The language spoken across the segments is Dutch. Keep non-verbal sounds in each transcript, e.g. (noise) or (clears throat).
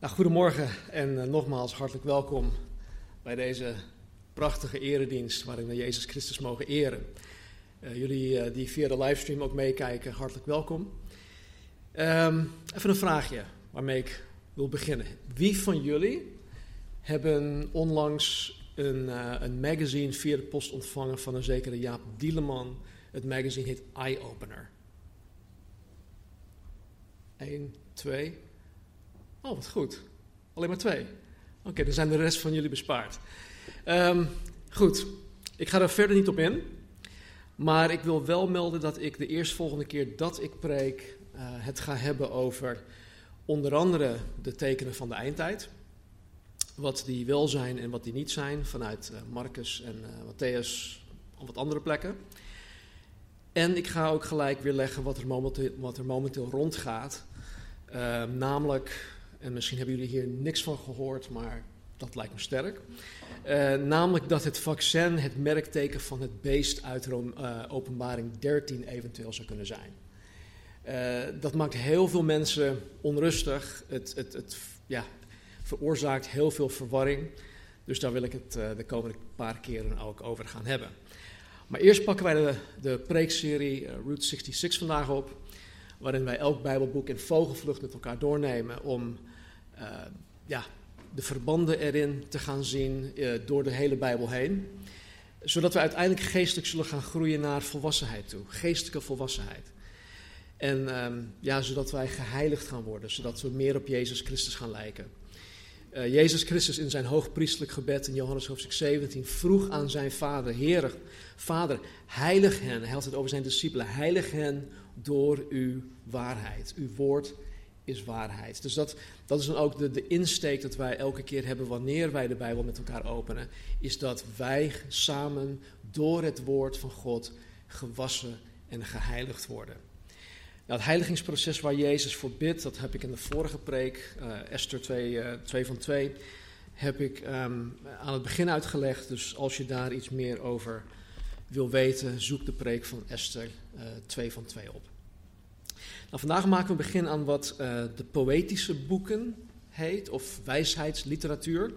Nou, goedemorgen en eh, nogmaals hartelijk welkom bij deze prachtige eredienst waarin we Jezus Christus mogen eren. Eh, jullie eh, die via de livestream ook meekijken, hartelijk welkom. Ehm, even een vraagje waarmee ik wil beginnen. Wie van jullie hebben onlangs een, een magazine via de post ontvangen van een zekere Jaap Dieleman? Het magazine heet Eye Opener. Eén, twee, Oh, wat goed. Alleen maar twee. Oké, dan zijn de rest van jullie bespaard. Um, goed, ik ga daar verder niet op in. Maar ik wil wel melden dat ik de eerstvolgende keer dat ik preek uh, het ga hebben over onder andere de tekenen van de eindtijd. Wat die wel zijn en wat die niet zijn vanuit uh, Marcus en uh, Matthäus op wat andere plekken. En ik ga ook gelijk weer leggen wat er momenteel, wat er momenteel rondgaat. Ehm, namelijk en misschien hebben jullie hier niks van gehoord, maar dat lijkt me sterk. Uh, namelijk dat het vaccin het merkteken van het beest uit uh, openbaring 13 eventueel zou kunnen zijn. Uh, dat maakt heel veel mensen onrustig. Het, het, het ja, veroorzaakt heel veel verwarring. Dus daar wil ik het de komende paar keren ook over gaan hebben. Maar eerst pakken wij de, de preekserie Route 66 vandaag op. Waarin wij elk Bijbelboek in vogelvlucht met elkaar doornemen om ja, de verbanden erin te gaan zien uh, door de hele Bijbel heen. Zodat we uiteindelijk geestelijk zullen gaan groeien naar volwassenheid toe. Geestelijke volwassenheid. En um, ja, zodat wij geheiligd gaan worden. Zodat we meer op Jezus Christus gaan lijken. Uh, Jezus Christus in zijn hoogpriestelijk gebed in Johannes hoofdstuk 17 vroeg aan zijn vader, Heer, Vader, heilig hen, hij had het over zijn discipelen, heilig hen door uw waarheid. Uw woord is waarheid. Dus dat, dat is dan ook de, de insteek dat wij elke keer hebben wanneer wij de Bijbel met elkaar openen. Is dat wij samen door het woord van God gewassen en geheiligd worden. Nou, het heiligingsproces waar Jezus voor bidt, dat heb ik in de vorige preek, uh, Esther 2, uh, 2 van 2, heb ik um, aan het begin uitgelegd. Dus als je daar iets meer over wil weten, zoek de preek van Esther uh, 2 van 2 op. Nou, vandaag maken we begin aan wat uh, de poëtische boeken heet, of wijsheidsliteratuur.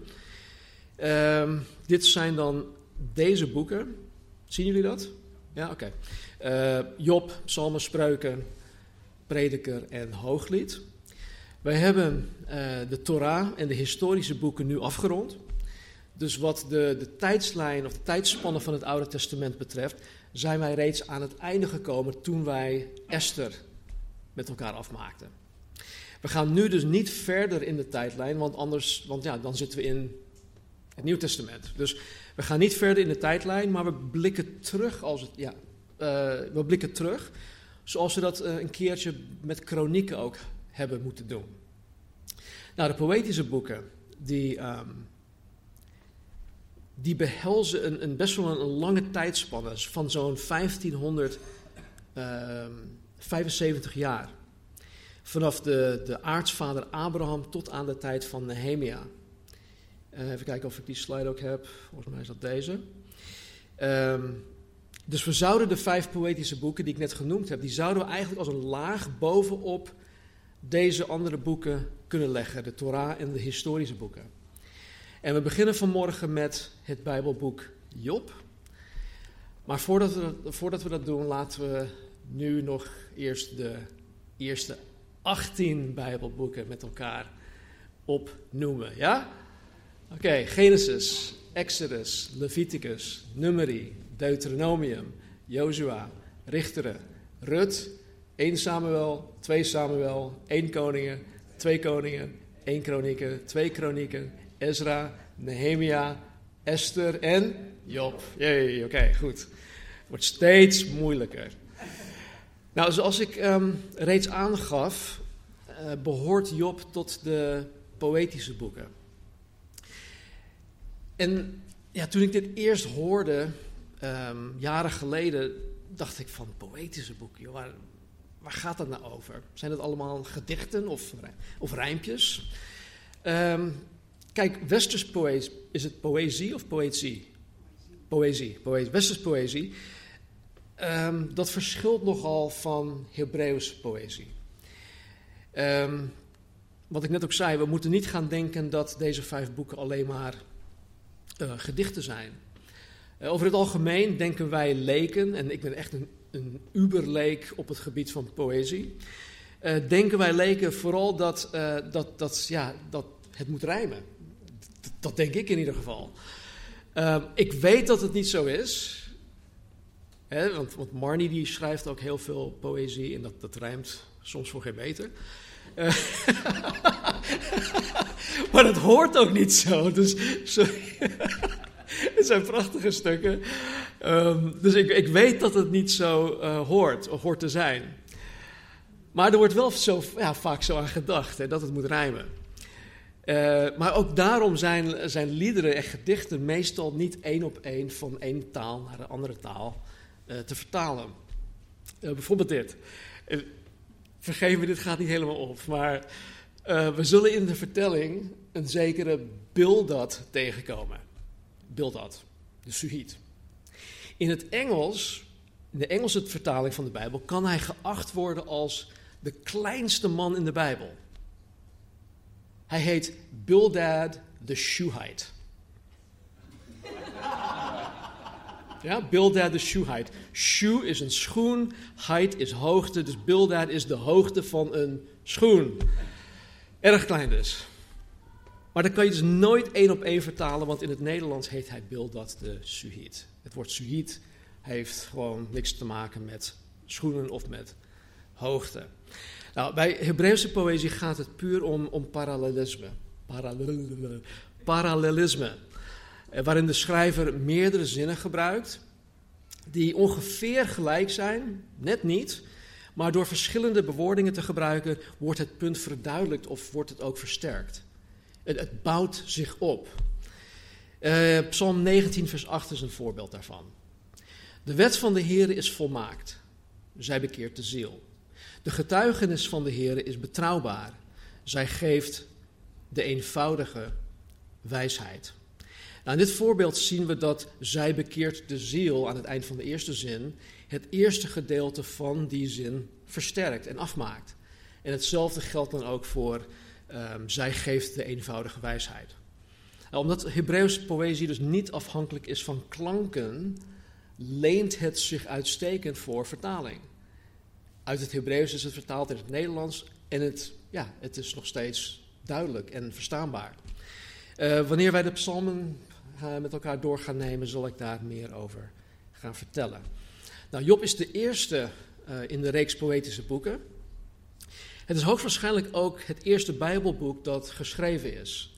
Uh, dit zijn dan deze boeken. Zien jullie dat? Ja, oké. Uh, Job, Psalmen, Spreuken, Prediker en Hooglied. Wij hebben uh, de Torah en de historische boeken nu afgerond. Dus wat de, de tijdslijn of de tijdspannen van het Oude Testament betreft, zijn wij reeds aan het einde gekomen toen wij Esther met elkaar afmaakten. We gaan nu dus niet verder in de tijdlijn, want anders, want ja, dan zitten we in het Nieuw Testament. Dus we gaan niet verder in de tijdlijn, maar we blikken terug als het, ja, uh, we blikken terug, zoals we dat uh, een keertje met kronieken ook hebben moeten doen. Nou, de poëtische boeken, die, um, die behelzen een, een, best wel een, lange tijdspanne van zo'n 1500 uh, 75 jaar. Vanaf de, de aartsvader Abraham tot aan de tijd van Nehemia. Uh, even kijken of ik die slide ook heb. Volgens mij is dat deze. Um, dus we zouden de vijf poëtische boeken die ik net genoemd heb, die zouden we eigenlijk als een laag bovenop deze andere boeken kunnen leggen. De Torah en de historische boeken. En we beginnen vanmorgen met het Bijbelboek Job. Maar voordat we, voordat we dat doen, laten we nu nog eerst de eerste 18 Bijbelboeken met elkaar opnoemen. Ja? Oké, Genesis, Exodus, Leviticus, Numeri, Deuteronomium, Jozua, Richteren, Rut, 1 Samuel, 2 Samuel, 1 Koningen, 2 Koningen, 1 Kronieken, 2 Kronieken, Ezra, Nehemia, Esther en Job. Jee, oké, goed. Wordt steeds moeilijker. Nou, zoals ik um, reeds aangaf, uh, behoort Job tot de poëtische boeken. en ja, toen ik dit eerst hoorde, ehm, jaren geleden, dacht ik van poëtische boeken, waar, waar gaat dat nou over? Zijn het allemaal gedichten of, of rijmpjes? Ehm, kijk, westers poëzie, is het poëzie of poëzie? Poëzie, poëzie, westers poëzie. Ehm, dat verschilt nogal van Hebreeuwse poëzie. Um, wat ik net ook zei, we moeten niet gaan denken dat deze vijf boeken alleen maar uh, gedichten zijn. Uh, over het algemeen denken wij leken, en ik ben echt een, een uberleek op het gebied van poëzie. Uh, denken wij leken vooral dat, dat, dat, ja, dat het moet rijmen. Dat denk ik in ieder geval. Ehm, ik weet dat het niet zo is. Want, want Marnie die schrijft ook heel veel poëzie en dat, dat rijmt soms voor geen meter. Uh, (laughs) maar dat hoort ook niet zo. Dus (laughs) het zijn prachtige stukken. Um, dus ik, ik weet dat het niet zo uh, hoort, of hoort te zijn. Maar er wordt wel zo, ja, vaak zo aan gedacht, hè, dat het moet rijmen. Uh, maar ook daarom zijn, zijn liederen en gedichten meestal niet één op één van één taal naar een andere taal te vertalen. Uh, bijvoorbeeld dit. vergeef me, dit gaat niet helemaal op. Maar we zullen in de vertelling een zekere Bildad tegenkomen. Bildad, de Suhit. In het Engels, in de Engelse vertaling van de Bijbel, kan hij geacht worden als de kleinste man in de Bijbel. Hij heet Bildad the Shuhite. Ja, Bildad de Shuhite. Shoe is een schoen, height is hoogte, dus Bildad is de hoogte van een schoen. Erg klein dus. Maar dat kan je dus nooit één op één vertalen, want in het Nederlands heet hij Bildad de Suhit. Het woord Suhit heeft gewoon niks te maken met schoenen of met hoogte. Nou, bij Hebreeuwse poëzie gaat het puur om, om. Parallelisme. parallelisme. Eh, waarin de schrijver meerdere zinnen gebruikt die ongeveer gelijk zijn, net niet, maar door verschillende bewoordingen te gebruiken wordt het punt verduidelijkt of wordt het ook versterkt. Het, bouwt zich op. Uh, Psalm 19, vers 8 is een voorbeeld daarvan. De wet van de Heer is volmaakt. Zij bekeert de ziel. De getuigenis van de Heer is betrouwbaar. Zij geeft de eenvoudige wijsheid. Nou, in dit voorbeeld zien we dat zij bekeert de ziel aan het eind van de eerste zin, het eerste gedeelte van die zin versterkt en afmaakt. En hetzelfde geldt dan ook voor um, zij geeft de eenvoudige wijsheid. Nou, omdat Hebreeuwse poëzie dus niet afhankelijk is van klanken, leent het zich uitstekend voor vertaling. Uit het Hebreeuws is het vertaald in het Nederlands en het, ja, het is nog steeds duidelijk en verstaanbaar. Uh, wanneer wij de psalmen uh, met elkaar door gaan nemen, zal ik daar meer over gaan vertellen. Nou, Job is de eerste uh, in de reeks poëtische boeken. Het is hoogstwaarschijnlijk ook het eerste Bijbelboek dat geschreven is.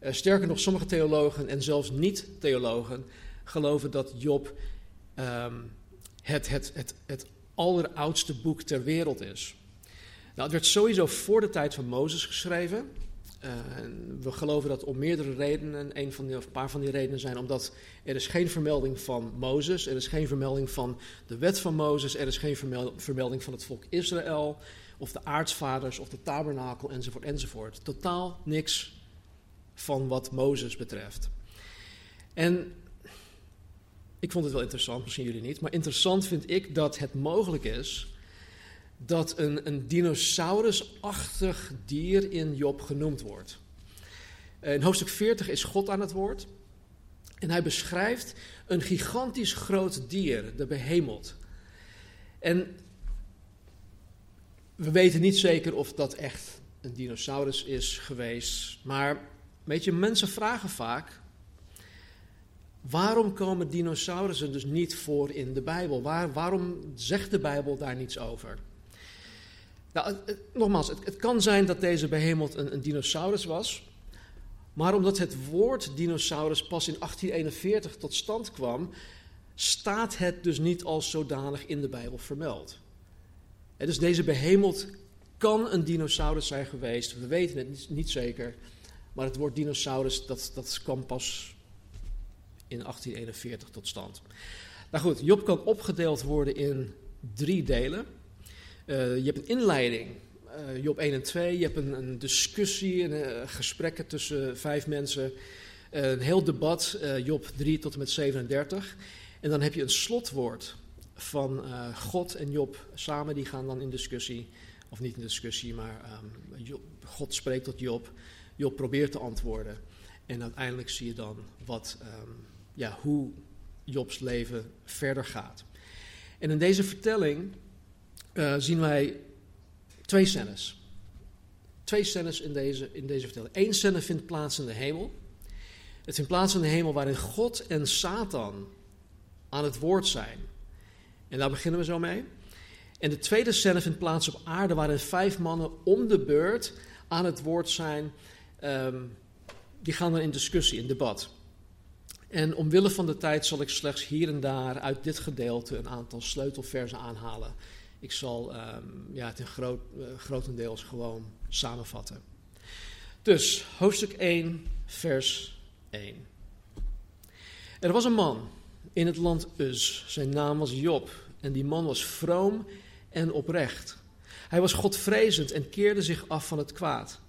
sterker nog, sommige theologen en zelfs niet-theologen geloven dat Job um, het, het, het, het alleroudste boek ter wereld is. Nou, het werd sowieso voor de tijd van Mozes geschreven. Uh, we geloven dat om meerdere redenen. Een, van die, of een paar van die redenen zijn omdat er is geen vermelding van Mozes, er is geen vermelding van de wet van Mozes, er is geen vermelding van het volk Israël, of de aartsvaders, of de tabernakel, enzovoort, enzovoort. Totaal niks van wat Mozes betreft. En ik vond het wel interessant, misschien jullie niet. Maar interessant vind ik dat het mogelijk is dat een, een dinosaurusachtig dier in Job genoemd wordt. In hoofdstuk 40 is God aan het woord. En hij beschrijft een gigantisch groot dier, de behemeld. En we weten niet zeker of dat echt een dinosaurus is geweest. Maar weet mensen vragen vaak Waarom komen dinosaurussen dus niet voor in de Bijbel? Waar, waarom zegt de Bijbel daar niets over? Nou, nogmaals, het, kan zijn dat deze behemeld een, een dinosaurus was. Maar omdat het woord dinosaurus pas in 1841 tot stand kwam, staat het dus niet als zodanig in de Bijbel vermeld. Dus deze behemeld kan een dinosaurus zijn geweest. We weten het niet, niet zeker. Maar het woord dinosaurus, dat, dat kwam pas in 1841 tot stand. Nou goed, Job kan opgedeeld worden in drie delen. Uh, je hebt een inleiding, uh, Job 1 en 2. Je hebt een, een discussie, een, uh, gesprekken tussen vijf mensen. een heel debat, Job 3 tot en met 37. En dan heb je een slotwoord van God en Job samen. Die gaan dan in discussie, of niet in discussie, maar Job, God spreekt tot Job. Job probeert te antwoorden. En uiteindelijk zie je dan wat, um, ja, hoe Jobs leven verder gaat. En in deze vertelling uh, zien wij twee scènes. Twee scènes in deze, in deze vertelling. Eén scène vindt plaats in de hemel. Het vindt plaats in de hemel waarin God en Satan aan het woord zijn. En daar beginnen we zo mee. En de tweede scène vindt plaats op aarde waarin vijf mannen om de beurt aan het woord zijn. Um, die gaan dan in discussie, in debat. En omwille van de tijd zal ik slechts hier en daar uit dit gedeelte een aantal sleutelversen aanhalen. Ik zal um, ja, het in groot, uh, grotendeels gewoon samenvatten. Dus, hoofdstuk 1, vers 1. Er was een man in het land Uz. Zijn naam was Job. En die man was vroom en oprecht. Hij was godvrezend en keerde zich af van het kwaad.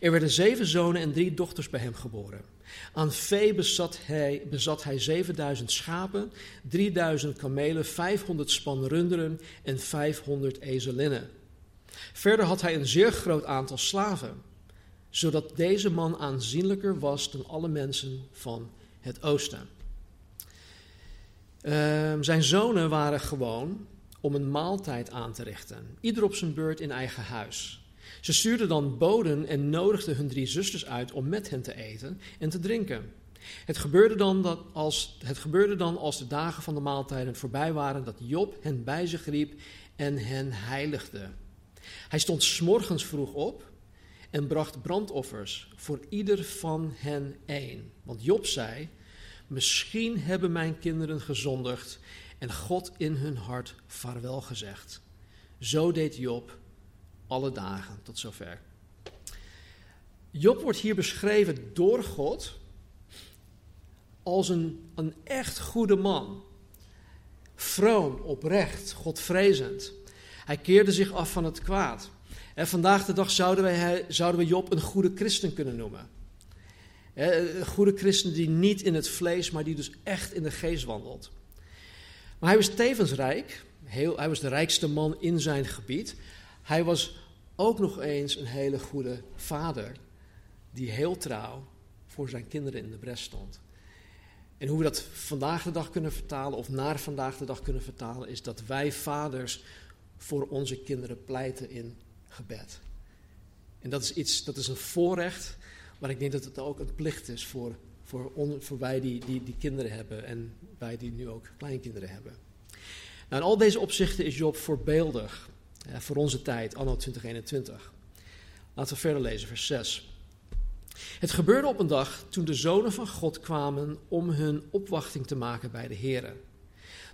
Er werden zeven zonen en drie dochters bij hem geboren. Aan vee bezat hij, bezat hij 7000 schapen, 3000 kamelen, 500 span runderen en 500 ezelinnen. Verder had hij een zeer groot aantal slaven, zodat deze man aanzienlijker was dan alle mensen van het oosten. Uh, zijn zonen waren gewoon om een maaltijd aan te richten, ieder op zijn beurt in eigen huis. Ze stuurden dan boden en nodigden hun drie zusters uit om met hen te eten en te drinken. Het gebeurde, dan dat als, het gebeurde dan als de dagen van de maaltijden voorbij waren dat Job hen bij zich riep en hen heiligde. Hij stond s'morgens vroeg op en bracht brandoffers voor ieder van hen één. Want Job zei: Misschien hebben mijn kinderen gezondigd en God in hun hart vaarwel gezegd. Zo deed Job alle dagen tot zover. Job wordt hier beschreven door God als een, een echt goede man. Vroom, oprecht, godvrezend. Hij keerde zich af van het kwaad. En vandaag de dag zouden, wij, zouden we Job een goede christen kunnen noemen. Een goede christen die niet in het vlees, maar die dus echt in de geest wandelt. Maar hij was tevens rijk. Heel, hij was de rijkste man in zijn gebied. Hij was ook nog eens een hele goede vader, die heel trouw voor zijn kinderen in de bres stond. En hoe we dat vandaag de dag kunnen vertalen, of naar vandaag de dag kunnen vertalen, is dat wij vaders voor onze kinderen pleiten in gebed. En dat is iets, dat is een voorrecht, maar ik denk dat het ook een plicht is voor, voor, on, voor wij die, die, die kinderen hebben en wij die nu ook kleinkinderen hebben. Nou, in al deze opzichten is Job voorbeeldig voor onze tijd, anno 2021. Laten we verder lezen, vers 6. Het gebeurde op een dag toen de zonen van God kwamen om hun opwachting te maken bij de Heer.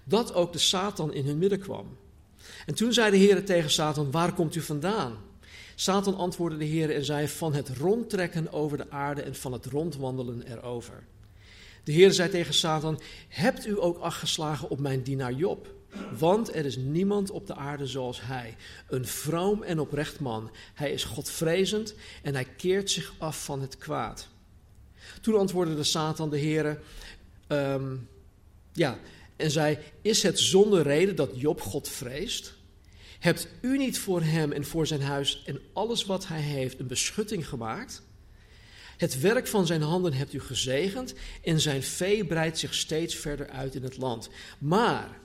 Dat ook de Satan in hun midden kwam. En toen zei de Heer tegen Satan, waar komt u vandaan? Satan antwoordde de Heer en zei, van het rondtrekken over de aarde en van het rondwandelen erover. De Heer zei tegen Satan, hebt u ook acht geslagen op mijn dienaar Job? Want er is niemand op de aarde zoals hij. Een vroom en oprecht man. Hij is godvrezend en hij keert zich af van het kwaad. Toen antwoordde de Satan de Heer, um, ja, en zei: Is het zonder reden dat Job God vreest? Hebt u niet voor hem en voor zijn huis en alles wat hij heeft een beschutting gemaakt? Het werk van zijn handen hebt u gezegend en zijn vee breidt zich steeds verder uit in het land. Maar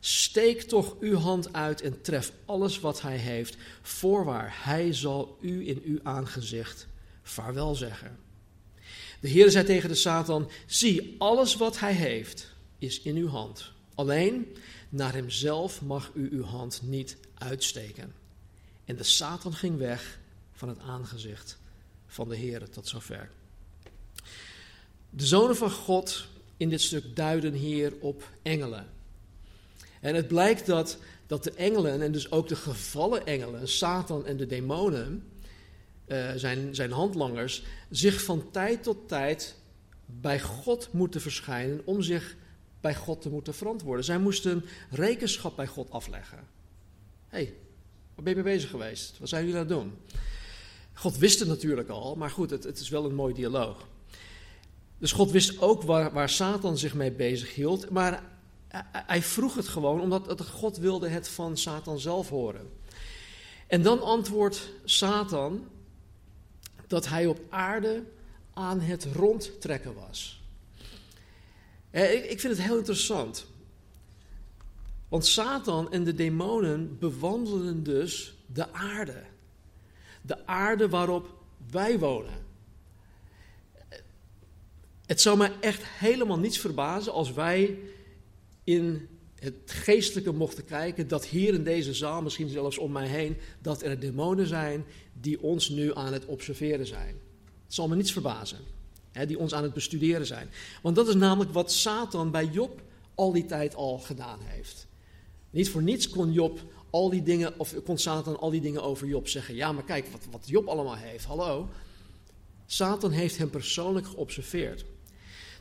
Steek toch uw hand uit en tref alles wat hij heeft. Voorwaar, hij zal u in uw aangezicht vaarwel zeggen. De Heer zei tegen de Satan: Zie, alles wat hij heeft is in uw hand. Alleen naar hemzelf mag u uw hand niet uitsteken. En de Satan ging weg van het aangezicht van de Heer tot zover. De zonen van God in dit stuk duiden hier op engelen. En het blijkt dat, dat de engelen, en dus ook de gevallen engelen, Satan en de demonen, uh, zijn, zijn handlangers, zich van tijd tot tijd bij God moeten verschijnen om zich bij God te moeten verantwoorden. Zij moesten rekenschap bij God afleggen. Hé, hey, waar ben je mee bezig geweest? Wat zijn jullie aan het doen? God wist het natuurlijk al, maar goed, het, het is wel een mooi dialoog. Dus God wist ook waar, waar Satan zich mee bezig hield, maar hij vroeg het gewoon omdat God wilde het van Satan zelf horen. En dan antwoordt Satan dat hij op aarde aan het rondtrekken was. Ik vind het heel interessant. Want Satan en de demonen bewandelen dus de aarde. De aarde waarop wij wonen. Het zou me echt helemaal niets verbazen als wij in het geestelijke mochten kijken, dat hier in deze zaal, misschien zelfs om mij heen, dat er demonen zijn die ons nu aan het observeren zijn. Het zal me niets verbazen, hè, die ons aan het bestuderen zijn. Want dat is namelijk wat Satan bij Job al die tijd al gedaan heeft. Niet voor niets kon Job al die dingen, of kon Satan al die dingen over Job zeggen. Ja, maar kijk wat, wat Job allemaal heeft. Hallo. Satan heeft hem persoonlijk geobserveerd.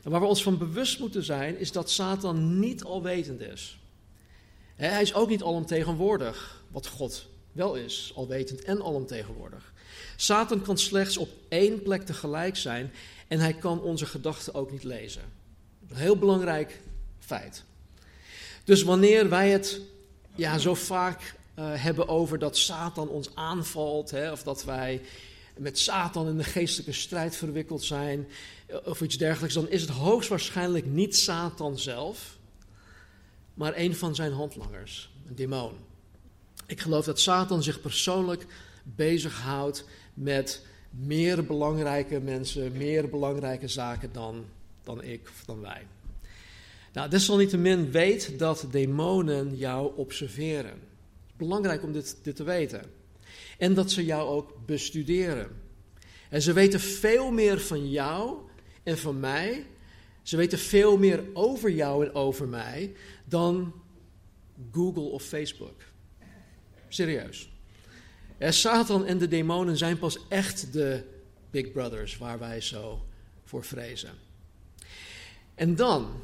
Waar we ons van bewust moeten zijn, is dat Satan niet alwetend is. Hij is ook niet alomtegenwoordig, wat God wel is, alwetend en alomtegenwoordig. Satan kan slechts op één plek tegelijk zijn en hij kan onze gedachten ook niet lezen. Een heel belangrijk feit. Dus wanneer wij het ja, zo vaak uh, hebben over dat Satan ons aanvalt, hè, of dat wij met Satan in de geestelijke strijd verwikkeld zijn, eh, of iets dergelijks, dan is het hoogstwaarschijnlijk niet Satan zelf, maar een van zijn handlangers, een demon. Ik geloof dat Satan zich persoonlijk bezighoudt met meer belangrijke mensen, meer belangrijke zaken dan, dan ik of dan wij. Nou, desalniettemin weet dat demonen jou observeren. Het is belangrijk om dit, dit te weten. En dat ze jou ook bestuderen. En ze weten veel meer van jou en van mij. Ze weten veel meer over jou en over mij dan Google of Facebook. Serieus. Ja, Satan en de demonen zijn pas echt de big brothers waar wij zo voor vrezen. En dan,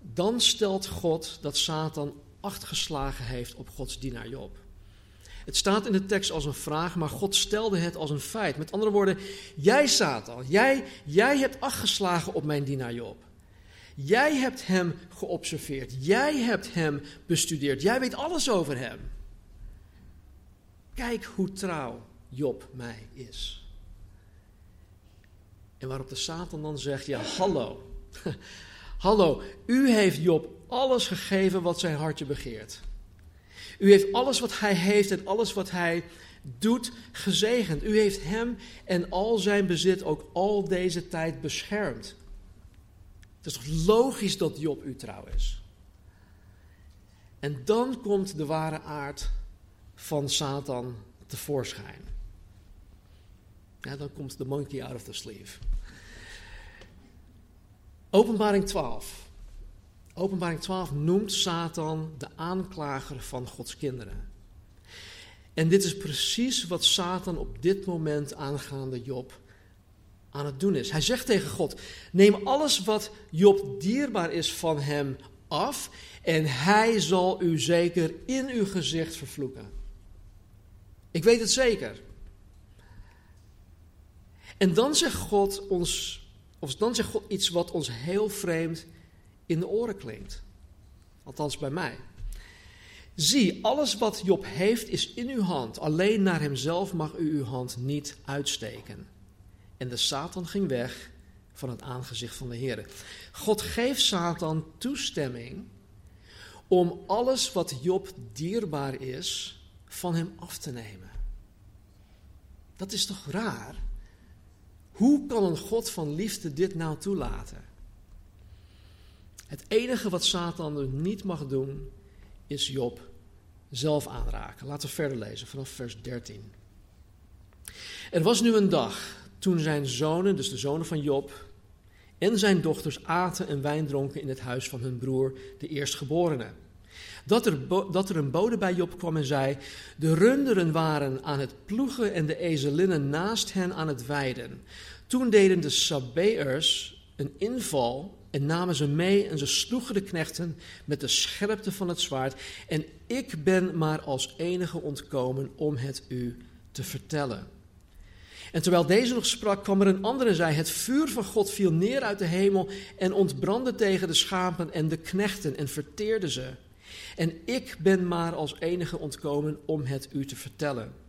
dan stelt God dat Satan acht geslagen heeft op Gods dienaar Job. Het staat in de tekst als een vraag, maar God stelde het als een feit. Met andere woorden, jij Satan, jij, jij hebt geslagen op mijn dienaar Job. Jij hebt hem geobserveerd. Jij hebt hem bestudeerd. Jij weet alles over hem. Kijk hoe trouw Job mij is. En waarop de Satan dan zegt: Ja, hallo. (laughs) hallo, u heeft Job alles gegeven wat zijn hartje begeert. U heeft alles wat hij heeft en alles wat hij doet gezegend. U heeft hem en al zijn bezit ook al deze tijd beschermd. Het is toch logisch dat Job u trouw is? En dan komt de ware aard van Satan tevoorschijn. Ja, dan komt de monkey out of the sleeve. Openbaring 12. Openbaring 12 noemt Satan de aanklager van Gods kinderen. En dit is precies wat Satan op dit moment aangaande Job aan het doen is. Hij zegt tegen God: Neem alles wat Job dierbaar is van hem af, en hij zal u zeker in uw gezicht vervloeken. Ik weet het zeker. En dan zegt God ons, of dan zegt God iets wat ons heel vreemd in de oren klinkt. Althans bij mij. Zie, alles wat Job heeft is in uw hand. Alleen naar hemzelf mag u uw hand niet uitsteken. En de Satan ging weg van het aangezicht van de Heer. God geeft Satan toestemming om alles wat Job dierbaar is van hem af te nemen. Dat is toch raar? Hoe kan een God van liefde dit nou toelaten? Het enige wat Satan niet mag doen, is Job zelf aanraken. Laten we verder lezen vanaf vers 13. Er was nu een dag toen zijn zonen, dus de zonen van Job, en zijn dochters aten en wijn dronken in het huis van hun broer, de eerstgeborene. Dat er, dat er een bode bij Job kwam en zei: De runderen waren aan het ploegen en de ezelinnen naast hen aan het weiden. Toen deden de Sabeërs een inval en namen ze mee en ze sloegen de knechten met de scherpte van het zwaard. En ik ben maar als enige ontkomen om het u te vertellen. En terwijl deze nog sprak, kwam er een andere en zei: Het vuur van God viel neer uit de hemel en ontbrandde tegen de schapen en de knechten en verteerde ze. En ik ben maar als enige ontkomen om het u te vertellen.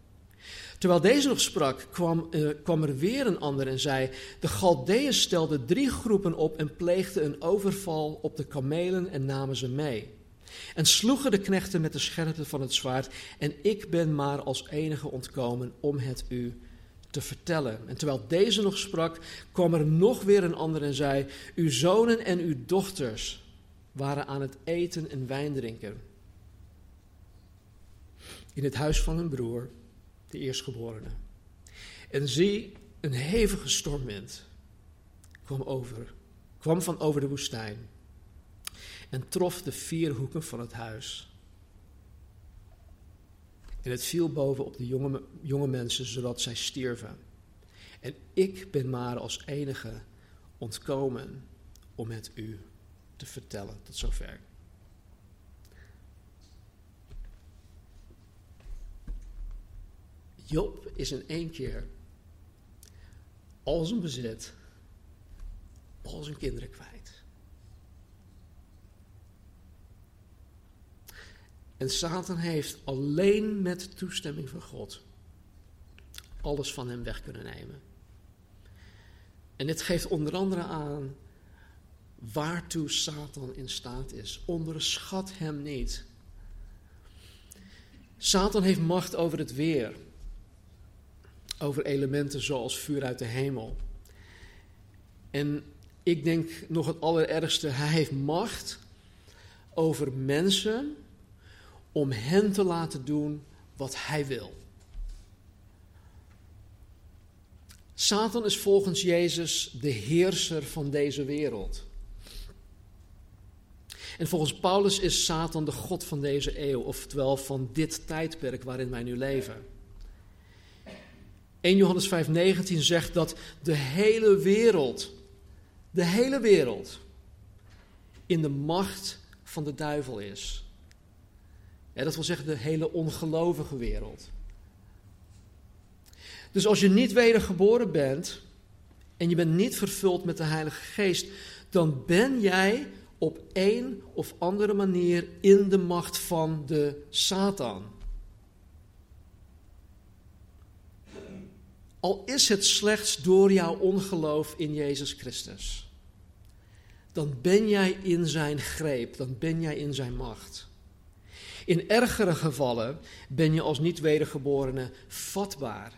Terwijl deze nog sprak, kwam, uh, kwam er weer een ander en zei: De Galdeën stelden drie groepen op en pleegden een overval op de kamelen en namen ze mee. En sloegen de knechten met de scherpte van het zwaard, en ik ben maar als enige ontkomen om het u te vertellen. En terwijl deze nog sprak, kwam er nog weer een ander en zei: Uw zonen en uw dochters waren aan het eten en wijn drinken. In het huis van hun broer de eerstgeborene. En zie, een hevige stormwind kwam over, kwam van over de woestijn en trof de vier hoeken van het huis. En het viel boven op de jonge, jonge mensen, zodat zij stierven. En ik ben maar als enige ontkomen om het u te vertellen. Tot zover. Job is in één keer al zijn bezit, al zijn kinderen kwijt. En Satan heeft alleen met toestemming van God alles van hem weg kunnen nemen. En dit geeft onder andere aan waartoe Satan in staat is. Onderschat hem niet. Satan heeft macht over het weer over elementen zoals vuur uit de hemel. En ik denk nog het allerergste, hij heeft macht over mensen om hen te laten doen wat hij wil. Satan is volgens Jezus de heerser van deze wereld. En volgens Paulus is Satan de God van deze eeuw, oftewel van dit tijdperk waarin wij nu leven. 1 Johannes 5:19 zegt dat de hele wereld, de hele wereld, in de macht van de duivel is. Ja, dat wil zeggen de hele ongelovige wereld. Dus als je niet wedergeboren bent en je bent niet vervuld met de Heilige Geest, dan ben jij op een of andere manier in de macht van de Satan. Al is het slechts door jouw ongeloof in Jezus Christus. Dan ben jij in zijn greep, dan ben jij in zijn macht. In ergere gevallen ben je als niet wedergeborene vatbaar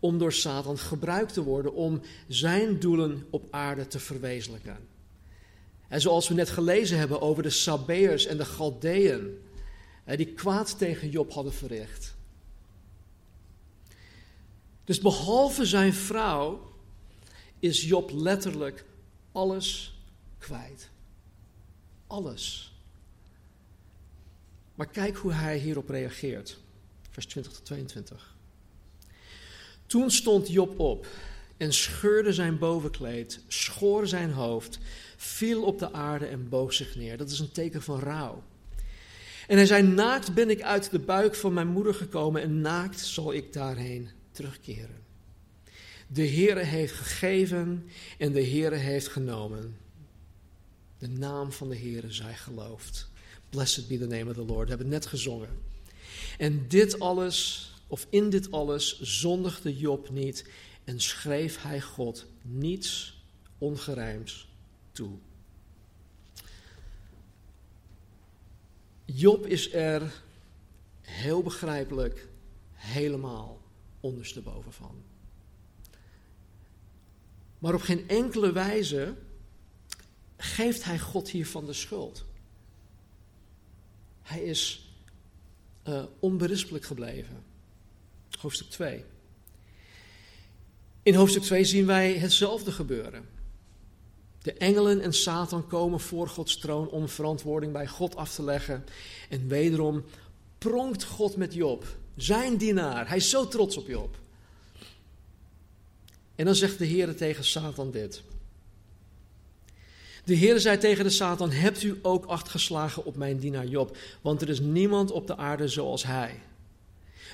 om door Satan gebruikt te worden om zijn doelen op aarde te verwezenlijken. En zoals we net gelezen hebben over de Sabeërs en de Galdeën, die kwaad tegen Job hadden verricht. Dus behalve zijn vrouw is Job letterlijk alles kwijt. Alles. Maar kijk hoe hij hierop reageert. Vers 20 tot 22. Toen stond Job op en scheurde zijn bovenkleed, schoor zijn hoofd, viel op de aarde en boog zich neer. Dat is een teken van rouw. En hij zei: Naakt ben ik uit de buik van mijn moeder gekomen en naakt zal ik daarheen terugkeren. De Heere heeft gegeven en de Heere heeft genomen. De naam van de Heere zij geloofd. Blessed be the name of the Lord. We hebben het net gezongen. En dit alles, of in dit alles, zondigde Job niet en schreef hij God niets ongerijms toe. Job is er heel begrijpelijk helemaal ondersteboven van. Maar op geen enkele wijze geeft hij God hiervan de schuld. Hij is uh, onberispelijk gebleven. Hoofdstuk 2. In hoofdstuk 2 zien wij hetzelfde gebeuren. De engelen en Satan komen voor Gods troon om verantwoording bij God af te leggen. En wederom pronkt God met Job zijn dienaar. Hij is zo trots op Job. En dan zegt de Heer tegen Satan dit. De Heer zei tegen de Satan: Hebt u ook acht geslagen op mijn dienaar Job? Want er is niemand op de aarde zoals hij.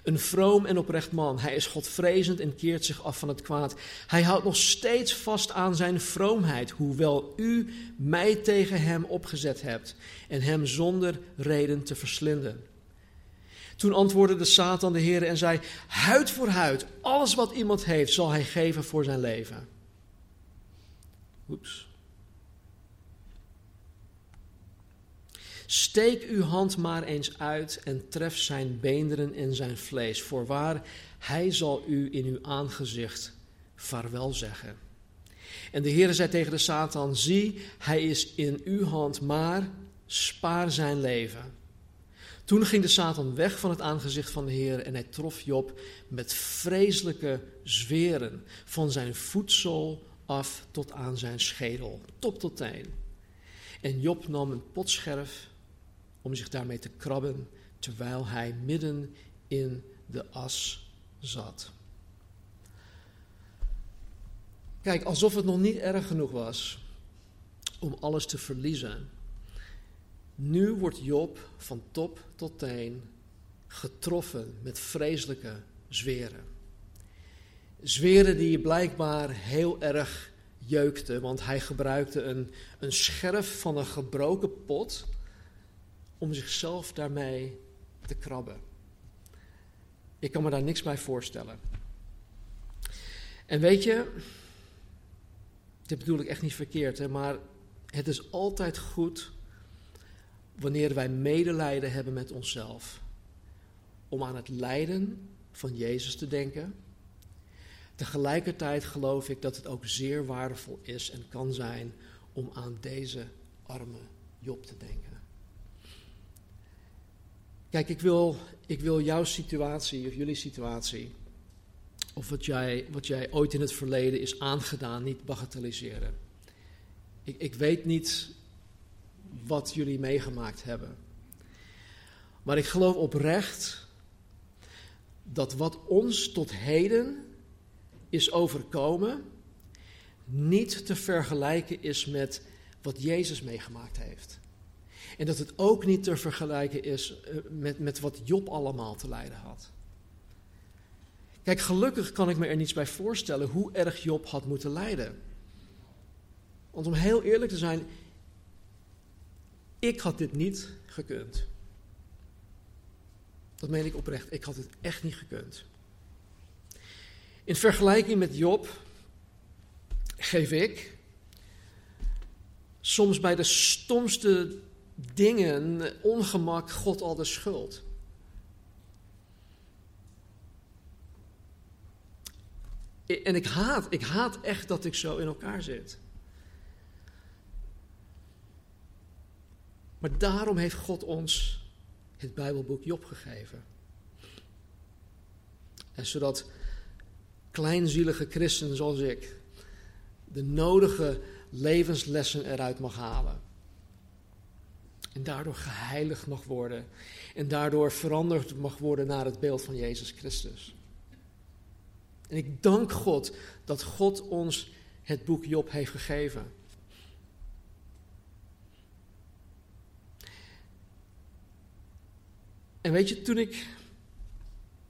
Een vroom en oprecht man. Hij is godvrezend en keert zich af van het kwaad. Hij houdt nog steeds vast aan zijn vroomheid, hoewel u mij tegen hem opgezet hebt en hem zonder reden te verslinden. Toen antwoordde de Satan de Heer en zei: Huid voor huid, alles wat iemand heeft, zal hij geven voor zijn leven. Oeps. Steek uw hand maar eens uit en tref zijn beenderen en zijn vlees. Voorwaar, hij zal u in uw aangezicht vaarwel zeggen. En de Heer zei tegen de Satan: Zie, hij is in uw hand, maar spaar zijn leven. Toen ging de Satan weg van het aangezicht van de Heer en hij trof Job met vreselijke zweren, van zijn voedsel af tot aan zijn schedel, top tot teen. En Job nam een potscherf om zich daarmee te krabben, terwijl hij midden in de as zat. Kijk, alsof het nog niet erg genoeg was om alles te verliezen. Nu wordt Job van top tot teen getroffen met vreselijke zweren. Zweren die blijkbaar heel erg jeukten, want hij gebruikte een, een scherf van een gebroken pot om zichzelf daarmee te krabben. Ik kan me daar niks bij voorstellen. En weet je, dit bedoel ik echt niet verkeerd, hè, maar het is altijd goed wanneer wij medelijden hebben met onszelf, om aan het lijden van Jezus te denken. Tegelijkertijd geloof ik dat het ook zeer waardevol is en kan zijn om aan deze arme Job te denken. Kijk, ik wil, ik wil jouw situatie of jullie situatie, of wat jij, wat jij ooit in het verleden is aangedaan, niet bagatelliseren. Ik, ik weet niet wat jullie meegemaakt hebben. Maar ik geloof oprecht dat wat ons tot heden is overkomen, niet te vergelijken is met wat Jezus meegemaakt heeft. En dat het ook niet te vergelijken is eh, met, met wat Job allemaal te lijden had. Kijk, gelukkig kan ik me er niets bij voorstellen hoe erg Job had moeten lijden. Want om heel eerlijk te zijn, ik had dit niet gekund. Dat meen ik oprecht. Ik had het echt niet gekund. In vergelijking met Job geef ik soms bij de stomste dingen, ongemak, God al de schuld. En ik haat, ik haat echt dat ik zo in elkaar zit. Maar daarom heeft God ons het Bijbelboek Job gegeven. En zodat kleinzielige christenen zoals ik de nodige levenslessen eruit mag halen. En daardoor geheiligd mag worden. En daardoor veranderd mag worden naar het beeld van Jezus Christus. En ik dank God dat God ons het boek Job heeft gegeven. En weet je, toen ik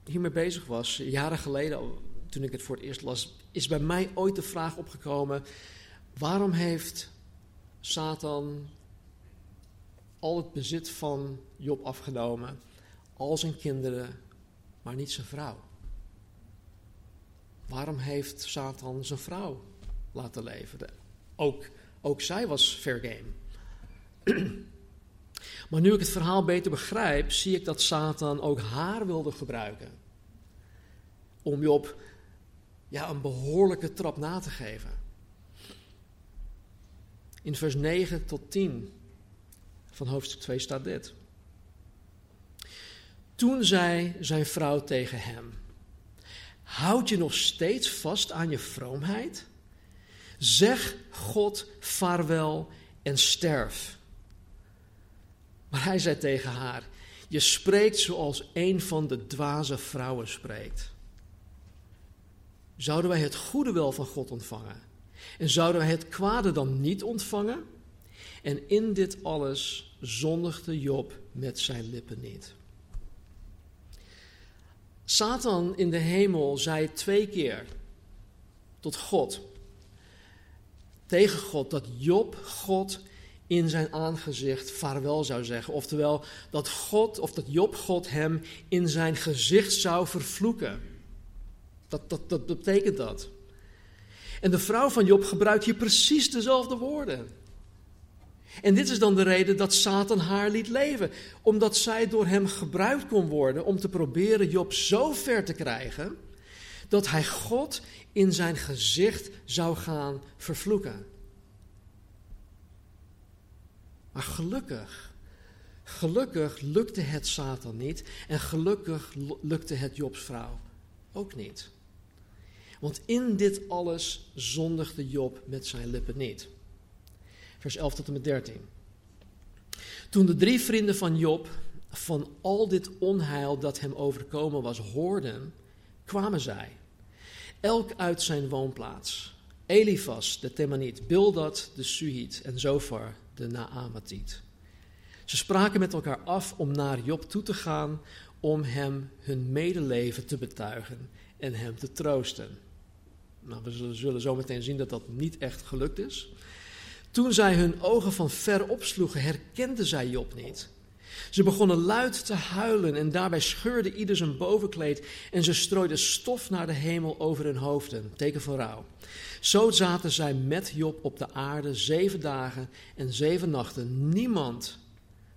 hiermee bezig was, jaren geleden, toen ik het voor het eerst las, is bij mij ooit de vraag opgekomen: waarom heeft Satan al het bezit van Job afgenomen, al zijn kinderen, maar niet zijn vrouw? Waarom heeft Satan zijn vrouw laten leven? Ook, ook zij was fair game. (clears throat) Maar nu ik het verhaal beter begrijp, zie ik dat Satan ook haar wilde gebruiken. Om Job ja, een behoorlijke trap na te geven. In vers 9 tot 10 van hoofdstuk 2 staat dit. Toen zei zijn vrouw tegen hem: Houd je nog steeds vast aan je vroomheid? Zeg God vaarwel en sterf. Maar hij zei tegen haar: Je spreekt zoals een van de dwaze vrouwen spreekt. Zouden wij het goede wel van God ontvangen? En zouden wij het kwade dan niet ontvangen? En in dit alles zondigde Job met zijn lippen niet. Satan in de hemel zei twee keer tot God, tegen God, dat Job God in zijn aangezicht vaarwel zou zeggen. Oftewel, dat God, of dat Job God hem in zijn gezicht zou vervloeken. Dat, dat, dat betekent dat. En de vrouw van Job gebruikt hier precies dezelfde woorden. En dit is dan de reden dat Satan haar liet leven. Omdat zij door hem gebruikt kon worden om te proberen Job zo ver te krijgen dat hij God in zijn gezicht zou gaan vervloeken. Maar gelukkig, gelukkig lukte het Satan niet en gelukkig lukte het Jobs vrouw ook niet. Want in dit alles zondigde Job met zijn lippen niet. Vers 11 tot en met 13. Toen de drie vrienden van Job van al dit onheil dat hem overkomen was hoorden, kwamen zij, elk uit zijn woonplaats. Elifas de Temaniet, Bildad de Suhit en Zofar de. Ze spraken met elkaar af om naar Job toe te gaan om hem hun medeleven te betuigen en hem te troosten. Nou, we zullen zo meteen zien dat dat niet echt gelukt is. Toen zij hun ogen van ver opsloegen, herkenden zij Job niet. Ze begonnen luid te huilen en daarbij scheurde ieder zijn bovenkleed en ze strooiden stof naar de hemel over hun hoofden, teken van rouw. Zo zaten zij met Job op de aarde zeven dagen en zeven nachten. Niemand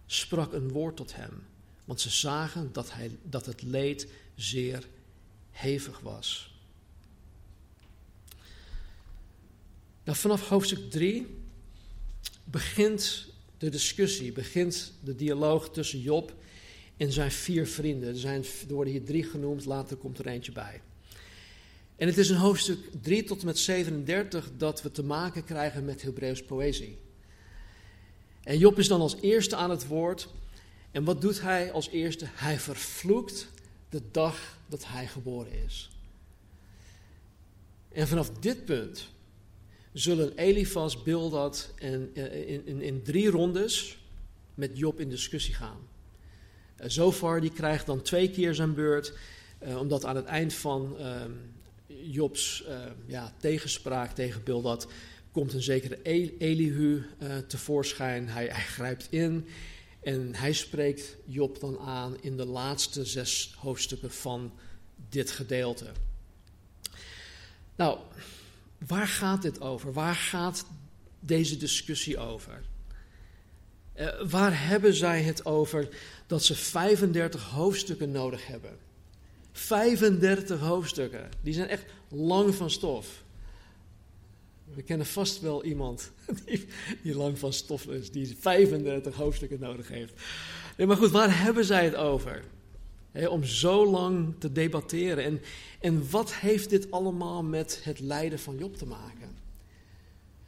sprak een woord tot hem, want ze zagen dat, hij, dat het leed zeer hevig was. Nou, vanaf hoofdstuk 3 begint de discussie, begint de dialoog tussen Job en zijn vier vrienden. Er, zijn, worden hier drie genoemd, later komt er eentje bij. En het is in hoofdstuk 3 tot en met 37 dat we te maken krijgen met Hebreeuws poëzie. En Job is dan als eerste aan het woord. En wat doet hij als eerste? Hij vervloekt de dag dat hij geboren is. En vanaf dit punt zullen Elifas, Bildad en eh, in, in, in drie rondes met Job in discussie gaan. Uh, Zofar die krijgt dan twee keer zijn beurt, uh, omdat aan het eind van uh, Jobs ja, tegenspraak tegen Bildad komt een zekere Elihu tevoorschijn. Hij, hij grijpt in en hij spreekt Job dan aan in de laatste zes hoofdstukken van dit gedeelte. Nou, Waar gaat dit over? Waar gaat deze discussie over? Uh, waar hebben zij het over dat ze 35 hoofdstukken nodig hebben? 35 hoofdstukken. Die zijn echt lang van stof. We kennen vast wel iemand (laughs) die, die lang van stof is, die 35 hoofdstukken nodig heeft. Nee, maar goed, waar hebben zij het over? Om zo lang te debatteren. En, en wat heeft dit allemaal met het lijden van Job te maken?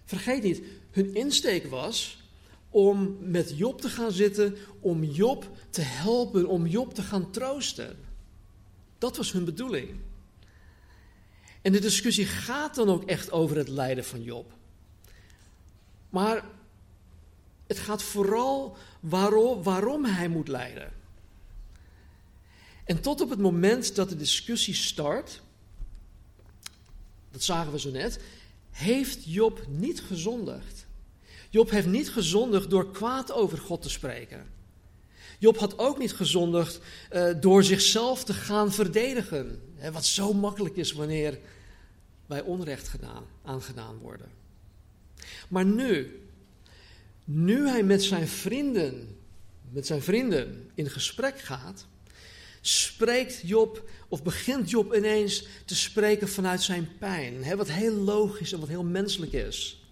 Vergeet niet, hun insteek was om met Job te gaan zitten, om Job te helpen, om Job te gaan troosten. Dat was hun bedoeling. En de discussie gaat dan ook echt over het lijden van Job. Maar het gaat vooral waarom, waarom hij moet lijden. En tot op het moment dat de discussie start, dat zagen we zo net, heeft Job niet gezondigd. Job heeft niet gezondigd door kwaad over God te spreken. Job had ook niet gezondigd uh, door zichzelf te gaan verdedigen. Hè, wat zo makkelijk is wanneer wij onrecht gedaan, aangedaan worden. Maar nu, nu hij met zijn vrienden, met zijn vrienden in gesprek gaat, spreekt Job, of begint Job ineens te spreken vanuit zijn pijn. Hè, wat heel logisch en wat heel menselijk is.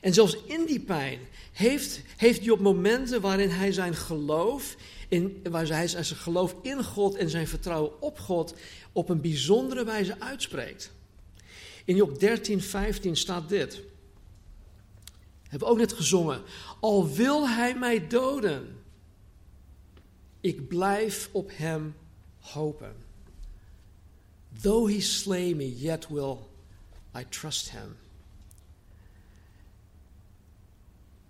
En zelfs in die pijn heeft, heeft Job momenten waarin hij zijn geloof, in, waar hij zijn geloof in God en zijn vertrouwen op God op een bijzondere wijze uitspreekt. In Job 13, 15 staat dit. Hebben we ook net gezongen. Al wil hij mij doden, ik blijf op hem hopen. Though he slay me, yet will I trust him.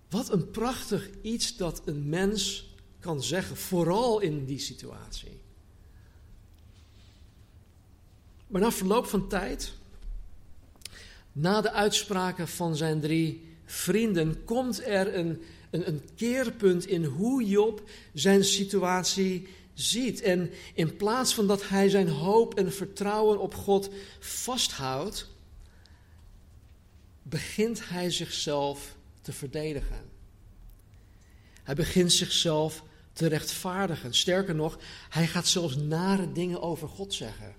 Wat een prachtig iets dat een mens kan zeggen, vooral in die situatie. Maar na verloop van tijd, na de uitspraken van zijn drie vrienden, komt er een, een, keerpunt in hoe Job zijn situatie ziet. En in plaats van dat hij zijn hoop en vertrouwen op God vasthoudt, begint hij zichzelf te verdedigen. Hij begint zichzelf te rechtvaardigen. Sterker nog, hij gaat zelfs nare dingen over God zeggen.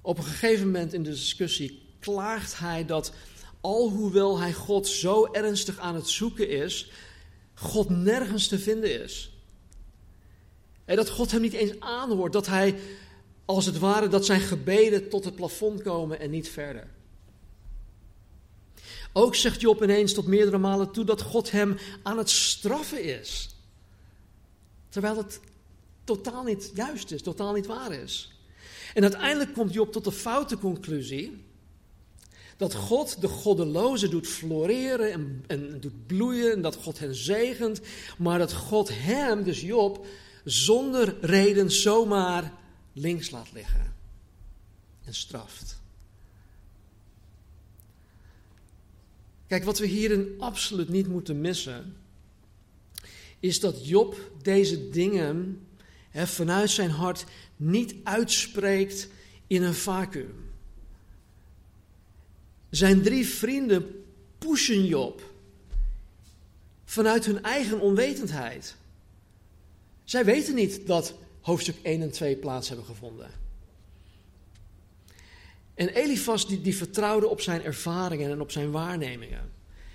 Op een gegeven moment in de discussie klaagt hij dat, alhoewel hij God zo ernstig aan het zoeken is, God nergens te vinden is. En dat God hem niet eens aanhoort, dat hij als het ware dat zijn gebeden tot het plafond komen en niet verder. Ook zegt Job ineens tot meerdere malen toe dat God hem aan het straffen is. Terwijl het totaal niet juist is, totaal niet waar is. En uiteindelijk komt Job tot de foute conclusie dat God de goddelozen doet floreren en, en doet bloeien en dat God hen zegent, maar dat God hem, dus Job, zonder reden zomaar links laat liggen en straft. Kijk, wat we hierin absoluut niet moeten missen, is dat Job deze dingen vanuit zijn hart niet uitspreekt in een vacuüm. Zijn drie vrienden pushen Job vanuit hun eigen onwetendheid. Zij weten niet dat hoofdstuk 1 en 2 plaats hebben gevonden. En Elifas die, die vertrouwde op zijn ervaringen en op zijn waarnemingen.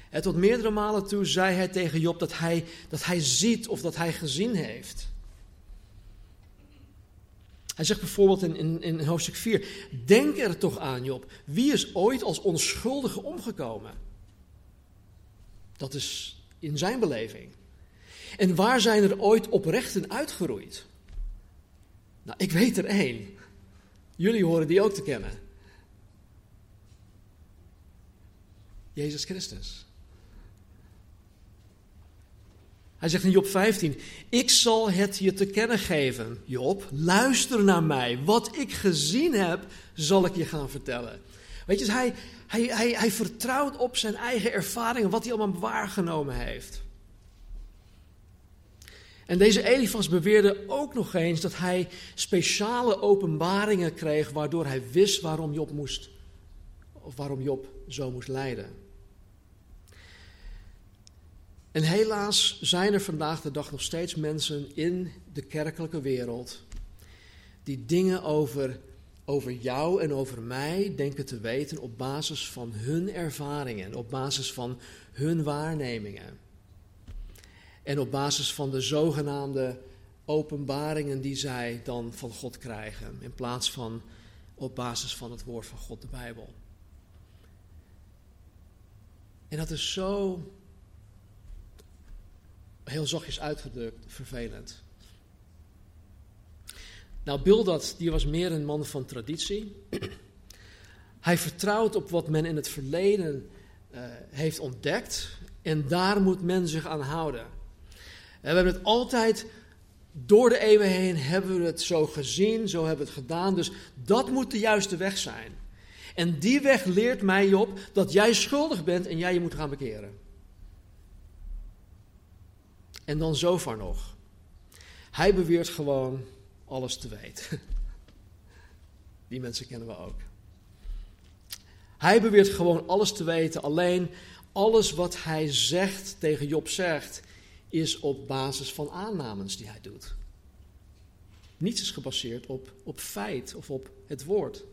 En tot meerdere malen toe zei hij tegen Job dat hij, dat hij ziet of dat hij gezien heeft. Hij zegt bijvoorbeeld in, in, in hoofdstuk 4: Denk er toch aan, Job. Wie is ooit als onschuldige omgekomen? Dat is in zijn beleving. En waar zijn er ooit oprechten uitgeroeid? Nou, ik weet er één. Jullie horen die ook te kennen. Jezus Christus. Hij zegt in Job 15: Ik zal het je te kennen geven, Job. Luister naar mij. Wat ik gezien heb, zal ik je gaan vertellen. Weet je, hij, hij, hij, hij vertrouwt op zijn eigen ervaringen, wat hij allemaal waargenomen heeft. En deze Elifas beweerde ook nog eens dat hij speciale openbaringen kreeg, waardoor hij wist waarom Job moest, of waarom Job zo moest lijden. En helaas zijn er vandaag de dag nog steeds mensen in de kerkelijke wereld die dingen over, over jou en over mij denken te weten op basis van hun ervaringen, op basis van hun waarnemingen. En op basis van de zogenaamde openbaringen die zij dan van God krijgen, in plaats van op basis van het woord van God, de Bijbel. En dat is zo, heel zachtjes uitgedrukt, vervelend. Nou, Bildad, die was meer een man van traditie. (clears throat) Hij vertrouwt op wat men in het verleden uh, heeft ontdekt en daar moet men zich aan houden. We hebben het altijd door de eeuwen heen hebben we het zo gezien, zo hebben we het gedaan. Dus dat moet de juiste weg zijn. En die weg leert mij op dat jij schuldig bent en jij je moet gaan bekeren. En dan zover nog. Hij beweert gewoon alles te weten. (laughs) Die mensen kennen we ook. Hij beweert gewoon alles te weten, alleen alles wat hij zegt tegen Job zegt, is op basis van aannames die hij doet. Niets is gebaseerd op, op feit of op het woord.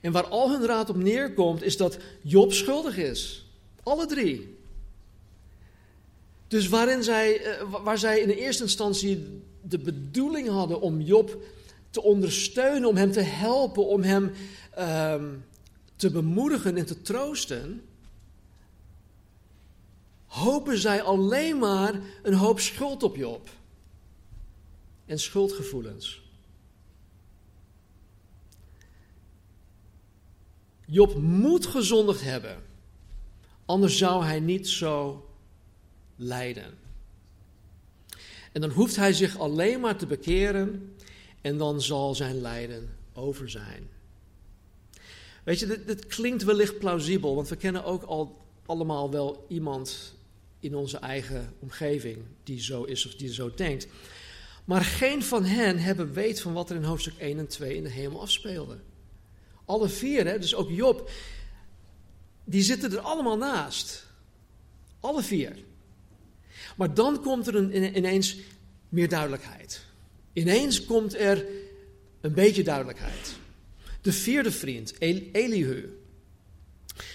En waar al hun raad op neerkomt, is dat Job schuldig is. Alle drie. Dus waarin zij, eh, waar zij in de eerste instantie de bedoeling hadden om Job te ondersteunen, om hem te helpen, om hem uh, te bemoedigen en te troosten, hopen zij alleen maar een hoop schuld op Job. En schuldgevoelens. Job moet gezondigd hebben. Anders zou hij niet zo lijden. En dan hoeft hij zich alleen maar te bekeren en dan zal zijn lijden over zijn. Weet je, dit, dit klinkt wellicht plausibel, want we kennen ook al allemaal wel iemand in onze eigen omgeving die zo is of die zo denkt. Maar geen van hen hebben weet van wat er in hoofdstuk 1 en 2 in de hemel afspeelde. Alle vier, hè, dus ook Job, die zitten er allemaal naast. Alle vier. Maar dan komt er een, ineens meer duidelijkheid. Ineens komt er een beetje duidelijkheid. De vierde vriend, Elihu,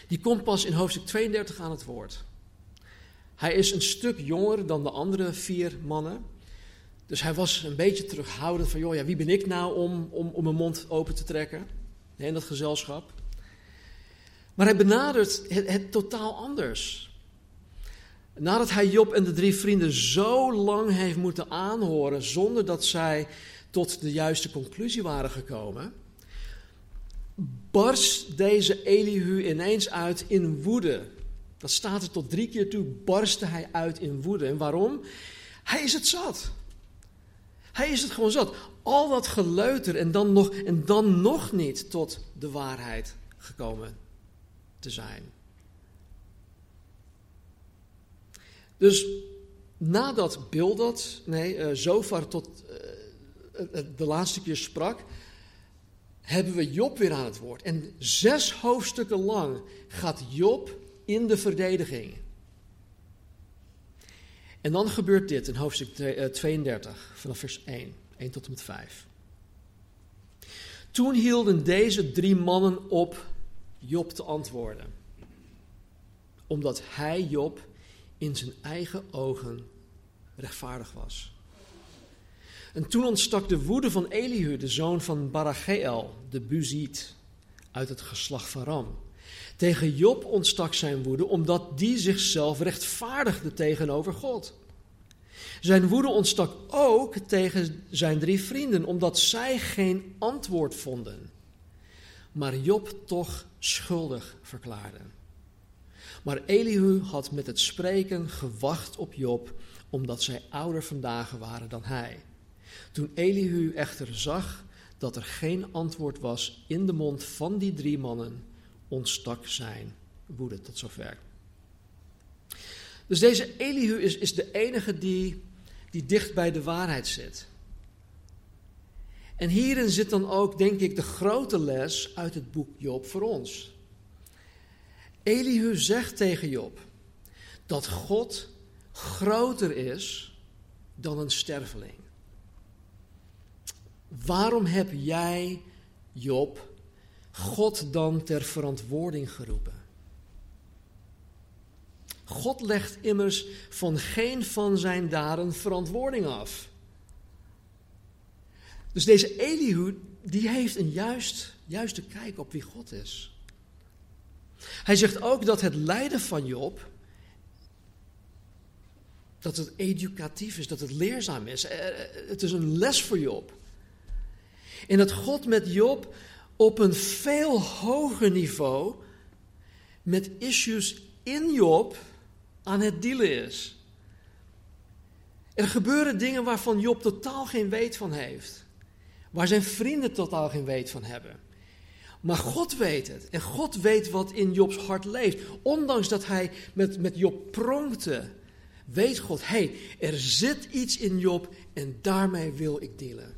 die komt pas in hoofdstuk 32 aan het woord. Hij is een stuk jonger dan de andere vier mannen. Dus hij was een beetje terughoudend van, joh, ja, wie ben ik nou om, om, om mijn mond open te trekken in dat gezelschap. Maar hij benadert het totaal anders. Nadat hij Job en de drie vrienden zo lang heeft moeten aanhoren zonder dat zij tot de juiste conclusie waren gekomen, barst deze Elihu ineens uit in woede. Dat staat er tot drie keer toe, barstte hij uit in woede. En waarom? Hij is het zat. Hij is het gewoon zat. Al dat geleuter en dan nog, en dan nog niet tot de waarheid gekomen te zijn. Dus nadat Bildad, nee, uh, zover tot uh, de laatste keer sprak, hebben we Job weer aan het woord. En zes hoofdstukken lang gaat Job in de verdediging. En dan gebeurt dit in hoofdstuk 32, vanaf vers 1, 1 tot en met 5. Toen hielden deze drie mannen op Job te antwoorden, omdat hij, Job, in zijn eigen ogen rechtvaardig was. En toen ontstak de woede van Elihu, de zoon van Baracheel, de Buziet, uit het geslacht van Ram. Tegen Job ontstak zijn woede omdat die zichzelf rechtvaardigde tegenover God. Zijn woede ontstak ook tegen zijn drie vrienden omdat zij geen antwoord vonden. Maar Job toch schuldig verklaarde. Maar Elihu had met het spreken gewacht op Job omdat zij ouder vandaag waren dan hij. Toen Elihu echter zag dat er geen antwoord was in de mond van die drie mannen, ontstak zijn woede tot zover. Dus deze Elihu is, is de enige die, die dicht bij de waarheid zit. En hierin zit dan ook, denk ik, de grote les uit het boek Job voor ons. Elihu zegt tegen Job dat God groter is dan een sterveling. Waarom heb jij, Job, God dan ter verantwoording geroepen? God legt immers van geen van zijn daden verantwoording af. Dus deze Elihu, die heeft een juist, juiste kijk op wie God is. Hij zegt ook dat het lijden van Job, dat het educatief is, dat het leerzaam is. Eh, eh, het is een les voor Job. En dat God met Job op een veel hoger niveau met issues in Job aan het dealen is. Er gebeuren dingen waarvan Job totaal geen weet van heeft. Waar zijn vrienden totaal geen weet van hebben. Maar God weet het. En God weet wat in Jobs hart leeft. Ondanks dat hij met, met Job pronkte, weet God, hé, hey, er zit iets in Job en daarmee wil ik dealen.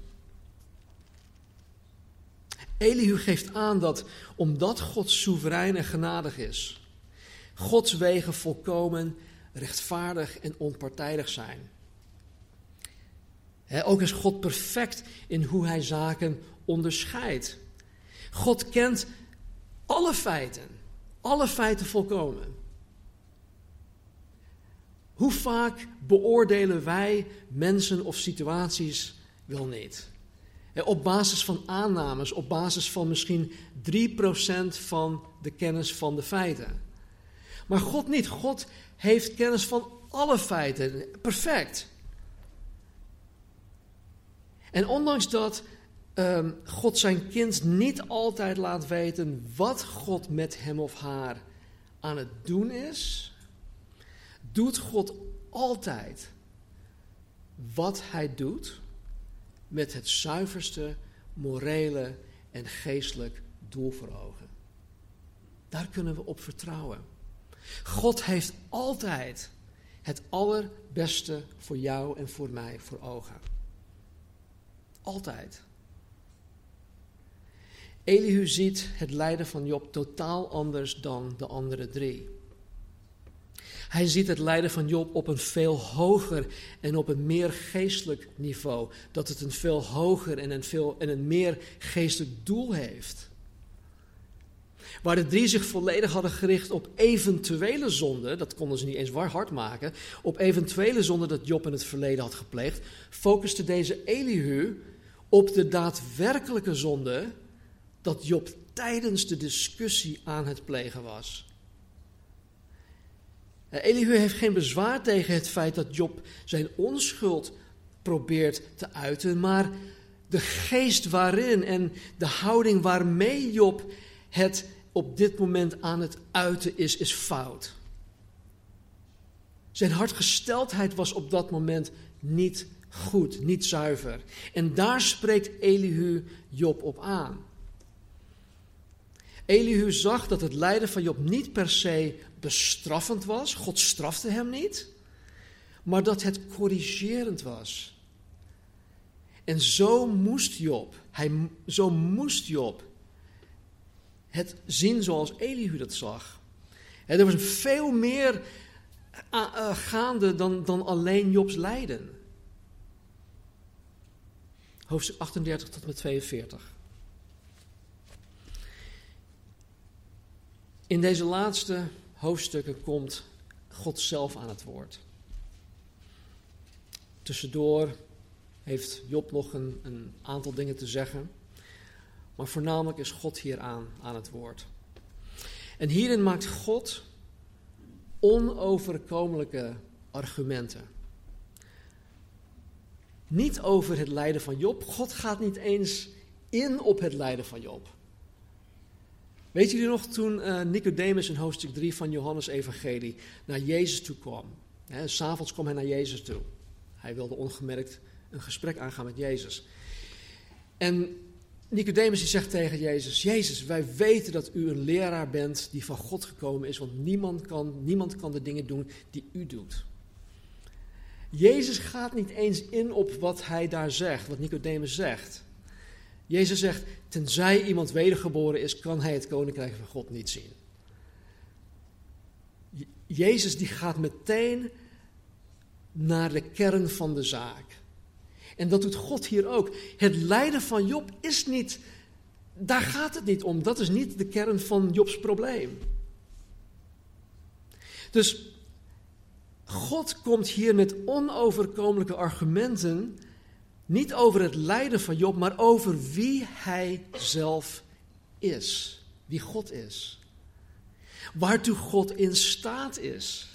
Elihu geeft aan dat omdat God soeverein en genadig is, Gods wegen volkomen rechtvaardig en onpartijdig zijn. ook is God perfect in hoe hij zaken onderscheidt. God kent alle feiten, alle feiten volkomen. Hoe vaak beoordelen wij mensen of situaties wel niet? Op basis van aannames, op basis van misschien 3% van de kennis van de feiten. Maar God niet. God heeft kennis van alle feiten. Perfect. En ondanks dat um, God zijn kind niet altijd laat weten wat God met hem of haar aan het doen is, doet God altijd wat hij doet met het zuiverste morele en geestelijk doel voor ogen. Daar kunnen we op vertrouwen. God heeft altijd het allerbeste voor jou en voor mij voor ogen. Altijd. Elihu ziet het lijden van Job totaal anders dan de andere drie. Hij ziet het lijden van Job op een veel hoger en op een meer geestelijk niveau. Dat het een veel hoger en een, veel, en een meer geestelijk doel heeft. Waar de drie zich volledig hadden gericht op eventuele zonden, dat konden ze niet eens hard maken, op eventuele zonden dat Job in het verleden had gepleegd, focuste deze Elihu op de daadwerkelijke zonde dat Job tijdens de discussie aan het plegen was. Eh, Elihu heeft geen bezwaar tegen het feit dat Job zijn onschuld probeert te uiten, maar de geest waarin en de houding waarmee Job het op dit moment aan het uiten is, is fout. Zijn hartgesteldheid was op dat moment niet goed, niet zuiver. En daar spreekt Elihu Job op aan. Elihu zag dat het lijden van Job niet per se bestraffend was, God strafte hem niet, maar dat het corrigerend was. En zo moest Job, hij, zo moest Job het zien zoals Elihu dat zag. Er was veel meer eh, eh, gaande dan, dan alleen Jobs lijden. Hoofdstuk 38 tot en met 42. In deze laatste hoofdstukken komt God zelf aan het woord. Tussendoor heeft Job nog een, aantal dingen te zeggen. Maar voornamelijk is God hier aan, aan het woord. En hierin maakt God onoverkomelijke argumenten. Niet over het lijden van Job. God gaat niet eens in op het lijden van Job. Weet jullie nog toen uh, Nicodemus in hoofdstuk 3 van Johannes Evangelie naar Jezus toe kwam? S'avonds kwam hij naar Jezus toe. Hij wilde ongemerkt een gesprek aangaan met Jezus. En Nicodemus die zegt tegen Jezus: Jezus, wij weten dat u een leraar bent die van God gekomen is, want niemand kan, niemand kan de dingen doen die u doet. Jezus gaat niet eens in op wat hij daar zegt, wat Nicodemus zegt. Jezus zegt, tenzij iemand wedergeboren is, kan hij het koninkrijk van God niet zien. Jezus die gaat meteen naar de kern van de zaak. En dat doet God hier ook. Het lijden van Job is niet, daar gaat het niet om. Dat is niet de kern van Jobs probleem. Dus God komt hier met onoverkomelijke argumenten niet over het lijden van Job, maar over wie hij zelf is. Wie God is. Waartoe God in staat is.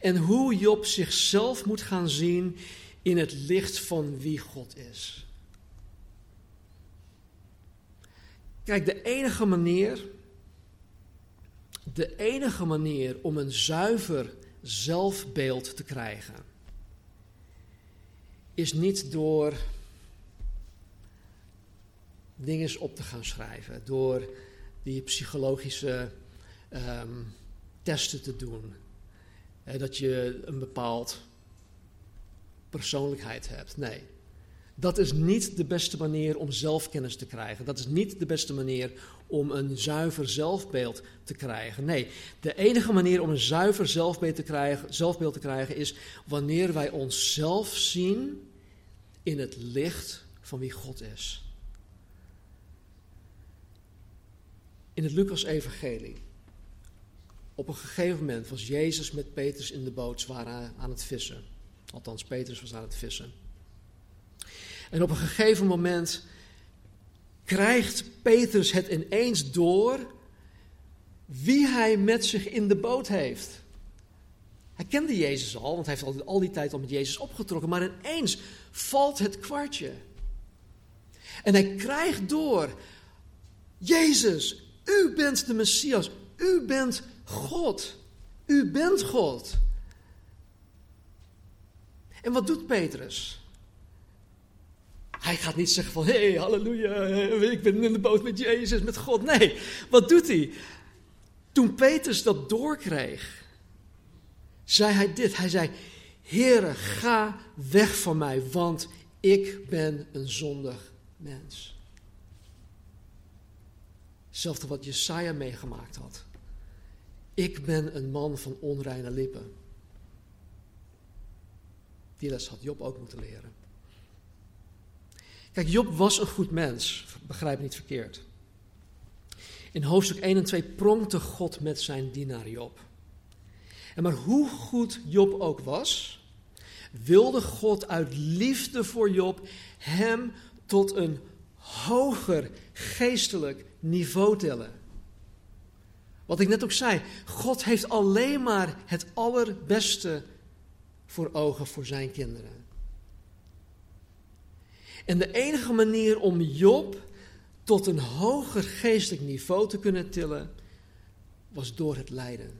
En hoe Job zichzelf moet gaan zien in het licht van wie God is. Kijk, de enige manier, de enige manier om een zuiver zelfbeeld te krijgen, is niet door dingen op te gaan schrijven, door die psychologische ehm, testen te doen. dat je een bepaald persoonlijkheid hebt. Nee. Dat is niet de beste manier om zelfkennis te krijgen. Dat is niet de beste manier om een zuiver zelfbeeld te krijgen. Nee, de enige manier om een zuiver zelfbeeld te krijgen, zelfbeeld te krijgen is wanneer wij onszelf zien in het licht van wie God is. In het Lucas-evangelie. Op een gegeven moment was Jezus met Petrus in de boot, waren aan het vissen. Althans, Petrus was aan het vissen. En op een gegeven moment krijgt Petrus het ineens door wie hij met zich in de boot heeft. Hij kende Jezus al, want hij heeft al, die tijd al met Jezus opgetrokken, maar ineens valt het kwartje. En hij krijgt door, Jezus, u bent de Messias, U bent God. U bent God. En wat doet Petrus? Hij gaat niet zeggen van, hé, hey, halleluja, ik ben in de boot met Jezus, met God. Nee, wat doet hij? Toen Petrus dat doorkreeg, zei hij dit. Hij zei, Heere, ga weg van mij, want ik ben een zondig mens. Hetzelfde wat Jesaja meegemaakt had. Ik ben een man van onreine lippen. Die les had Job ook moeten leren. Kijk, Job was een goed mens, begrijp niet verkeerd. In hoofdstuk 1 en 2 pronkte God met zijn dienaar Job. En maar hoe goed Job ook was, wilde God uit liefde voor Job hem tot een hoger geestelijk niveau tillen. Wat ik net ook zei, God heeft alleen maar het allerbeste voor ogen voor zijn kinderen. En de enige manier om Job tot een hoger geestelijk niveau te kunnen tillen, was door het lijden.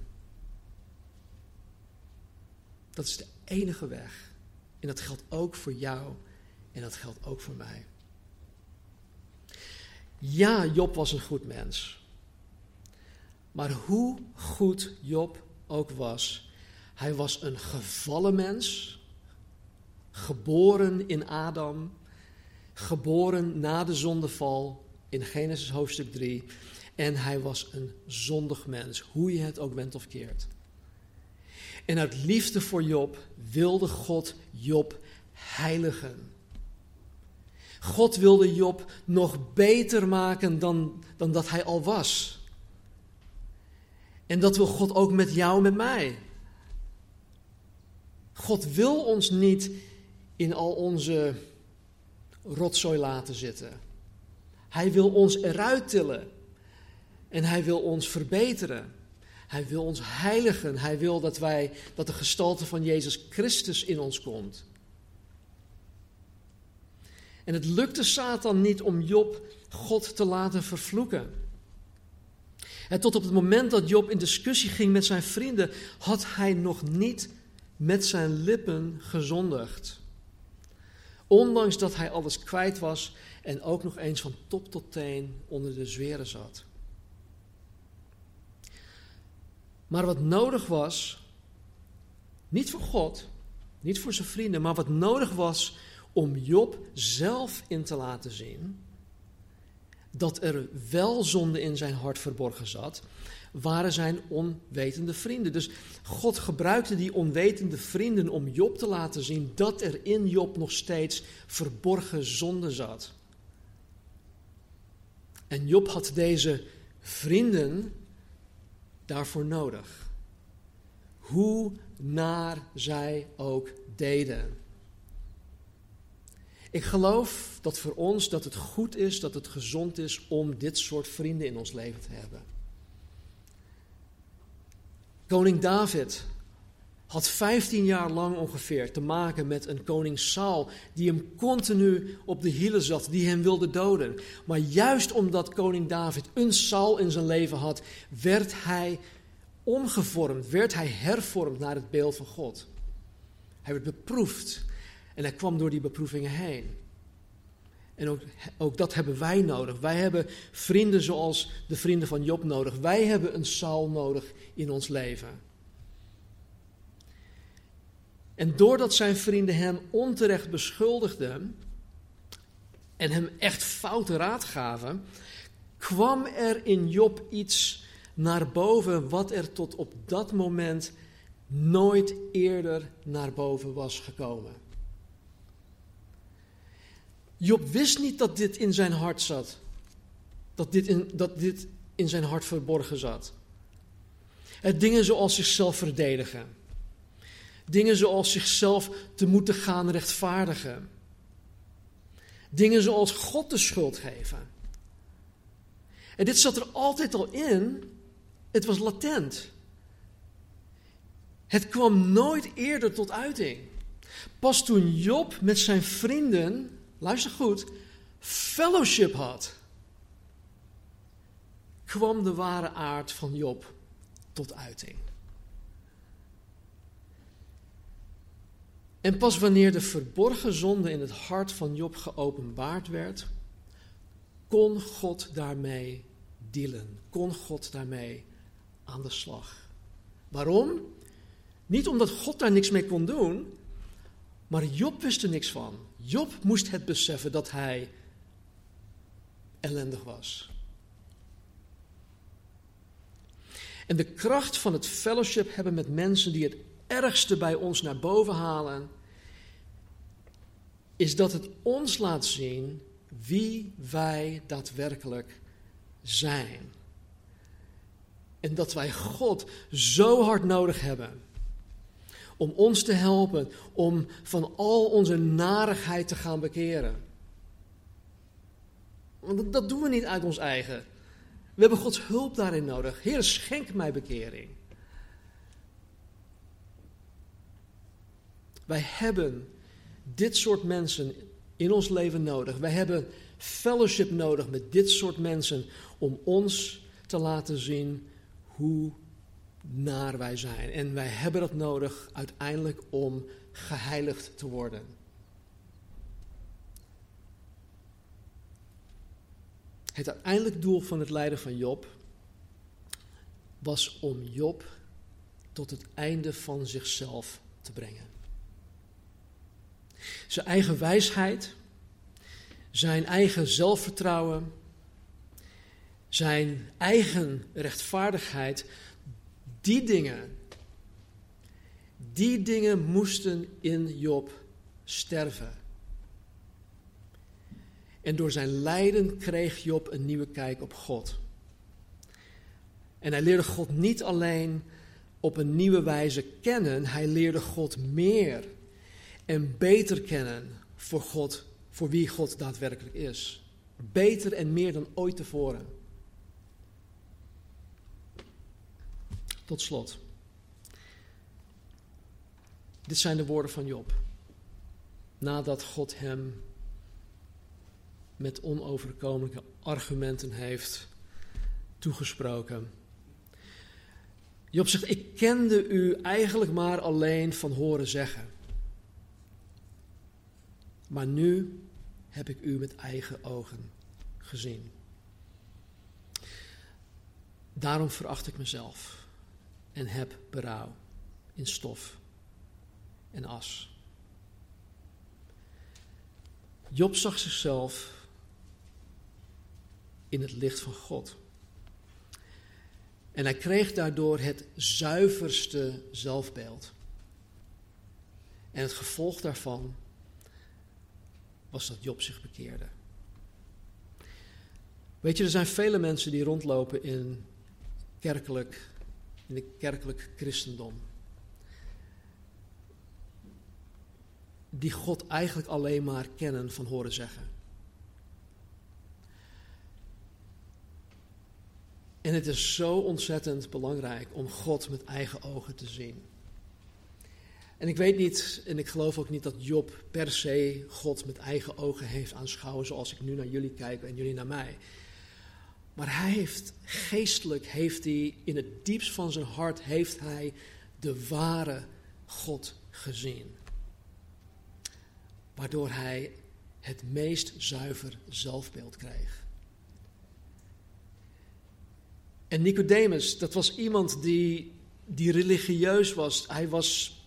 Dat is de enige weg. En dat geldt ook voor jou en dat geldt ook voor mij. Ja, Job was een goed mens. Maar hoe goed Job ook was, hij was een gevallen mens, geboren in Adam, geboren na de zondeval in Genesis hoofdstuk 3. En hij was een zondig mens, hoe je het ook bent of keert. En uit liefde voor Job wilde God Job heiligen. God wilde Job nog beter maken dan, dan dat hij al was. En dat wil God ook met jou met mij. God wil ons niet in al onze rotzooi laten zitten. Hij wil ons eruit tillen. En hij wil ons verbeteren. Hij wil ons heiligen. Hij wil dat wij dat de gestalte van Jezus Christus in ons komt. En het lukte Satan niet om Job God te laten vervloeken. En tot op het moment dat Job in discussie ging met zijn vrienden, had hij nog niet met zijn lippen gezondigd. Ondanks dat hij alles kwijt was en ook nog eens van top tot teen onder de zweren zat. Maar wat nodig was, niet voor God, niet voor zijn vrienden, maar wat nodig was om Job zelf in te laten zien dat er wel zonde in zijn hart verborgen zat, waren zijn onwetende vrienden. Dus God gebruikte die onwetende vrienden om Job te laten zien dat er in Job nog steeds verborgen zonde zat. En Job had deze vrienden daarvoor nodig. Hoe naar zij ook deden. Ik geloof dat voor ons dat het goed is, dat het gezond is om dit soort vrienden in ons leven te hebben. Koning David had 15 jaar lang ongeveer te maken met een koning Saul die hem continu op de hielen zat, die hem wilde doden. Maar juist omdat koning David een Saul in zijn leven had, werd hij omgevormd, werd hij hervormd naar het beeld van God. Hij werd beproefd en hij kwam door die beproevingen heen. En ook, ook dat hebben wij nodig. Wij hebben vrienden zoals de vrienden van Job nodig. Wij hebben een Saul nodig in ons leven. En doordat zijn vrienden hem onterecht beschuldigden en hem echt foute raad gaven, kwam er in Job iets naar boven wat er tot op dat moment nooit eerder naar boven was gekomen. Job wist niet dat dit in zijn hart zat. Dat dit in, dat dit in zijn hart verborgen zat. Het dingen zoals zichzelf verdedigen. Dingen zoals zichzelf te moeten gaan rechtvaardigen. Dingen zoals God de schuld geven. En dit zat er altijd al in. Het was latent. Het kwam nooit eerder tot uiting. Pas toen Job met zijn vrienden luister goed, fellowship had, kwam de ware aard van Job tot uiting. En pas wanneer de verborgen zonde in het hart van Job geopenbaard werd, kon God daarmee dealen. Kon God daarmee aan de slag. Waarom? Niet omdat God daar niks mee kon doen, maar Job wist er niks van. Job moest het beseffen dat hij ellendig was. En de kracht van het fellowship hebben met mensen die het ergste bij ons naar boven halen, is dat het ons laat zien wie wij daadwerkelijk zijn. En dat wij God zo hard nodig hebben om ons te helpen om van al onze narigheid te gaan bekeren. Want dat doen we niet uit ons eigen. We hebben Gods hulp daarin nodig. Heer, schenk mij bekering. Wij hebben dit soort mensen in ons leven nodig. Wij hebben fellowship nodig met dit soort mensen om ons te laten zien hoe naar wij zijn. En wij hebben dat nodig uiteindelijk om geheiligd te worden. Het uiteindelijk doel van het lijden van Job was om Job tot het einde van zichzelf te brengen. Zijn eigen wijsheid, zijn eigen zelfvertrouwen, zijn eigen rechtvaardigheid, die dingen, die dingen moesten in Job sterven. En door zijn lijden kreeg Job een nieuwe kijk op God. En hij leerde God niet alleen op een nieuwe wijze kennen, hij leerde God meer en beter kennen voor God, voor wie God daadwerkelijk is. Beter en meer dan ooit tevoren. Tot slot. Dit zijn de woorden van Job. Nadat God hem met onoverkomelijke argumenten heeft toegesproken. Job zegt: Ik kende u eigenlijk maar alleen van horen zeggen. Maar nu heb ik u met eigen ogen gezien. Daarom veracht ik mezelf en heb berouw in stof en as. Job zag zichzelf in het licht van God. En hij kreeg daardoor het zuiverste zelfbeeld. En het gevolg daarvan was dat Job zich bekeerde. Weet je, er zijn vele mensen die rondlopen in kerkelijk, in de kerkelijk christendom. Die God eigenlijk alleen maar kennen van horen zeggen. En het is zo ontzettend belangrijk om God met eigen ogen te zien. En ik weet niet, en ik geloof ook niet dat Job per se God met eigen ogen heeft aanschouwen zoals ik nu naar jullie kijk en jullie naar mij. Maar hij heeft geestelijk, heeft hij in het diepst van zijn hart, heeft hij de ware God gezien. Waardoor hij het meest zuiver zelfbeeld kreeg. En Nicodemus, dat was iemand die, die religieus was. Hij was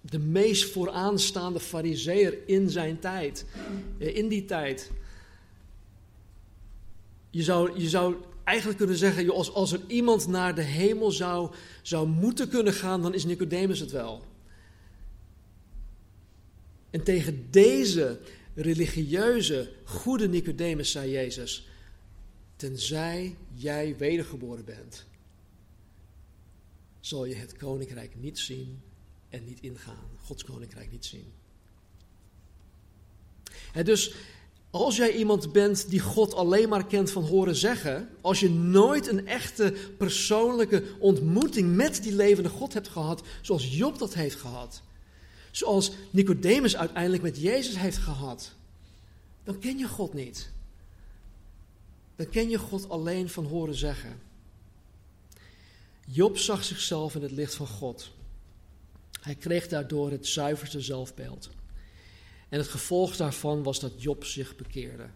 de meest vooraanstaande fariseer in zijn tijd. Eh, in die tijd. Je zou, je zou eigenlijk kunnen zeggen, als, als er iemand naar de hemel zou, zou moeten kunnen gaan, dan is Nicodemus het wel. En tegen deze religieuze, goede Nicodemus zei Jezus, tenzij jij wedergeboren bent, zal je het koninkrijk niet zien en niet ingaan. Gods koninkrijk niet zien. En dus als jij iemand bent die God alleen maar kent van horen zeggen, als je nooit een echte persoonlijke ontmoeting met die levende God hebt gehad, zoals Job dat heeft gehad, zoals Nicodemus uiteindelijk met Jezus heeft gehad, dan ken je God niet. dan ken je God alleen van horen zeggen. Job zag zichzelf in het licht van God. Hij kreeg daardoor het zuiverste zelfbeeld. En het gevolg daarvan was dat Job zich bekeerde.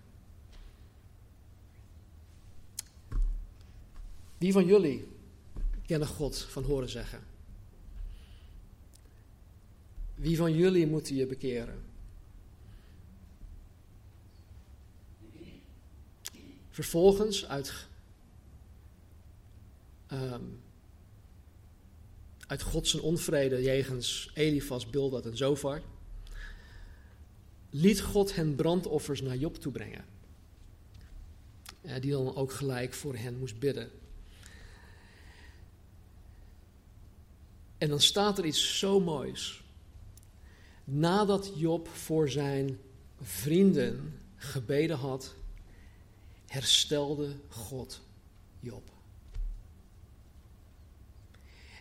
Wie van jullie kennen God van horen zeggen? Wie van jullie moet je bekeren? Vervolgens uit, um, uit Gods onvrede jegens Elifas, Bildad en Zofar, liet God hen brandoffers naar Job toebrengen. Die dan ook gelijk voor hen moest bidden. En dan staat er iets zo moois. Nadat Job voor zijn vrienden gebeden had, herstelde God Job.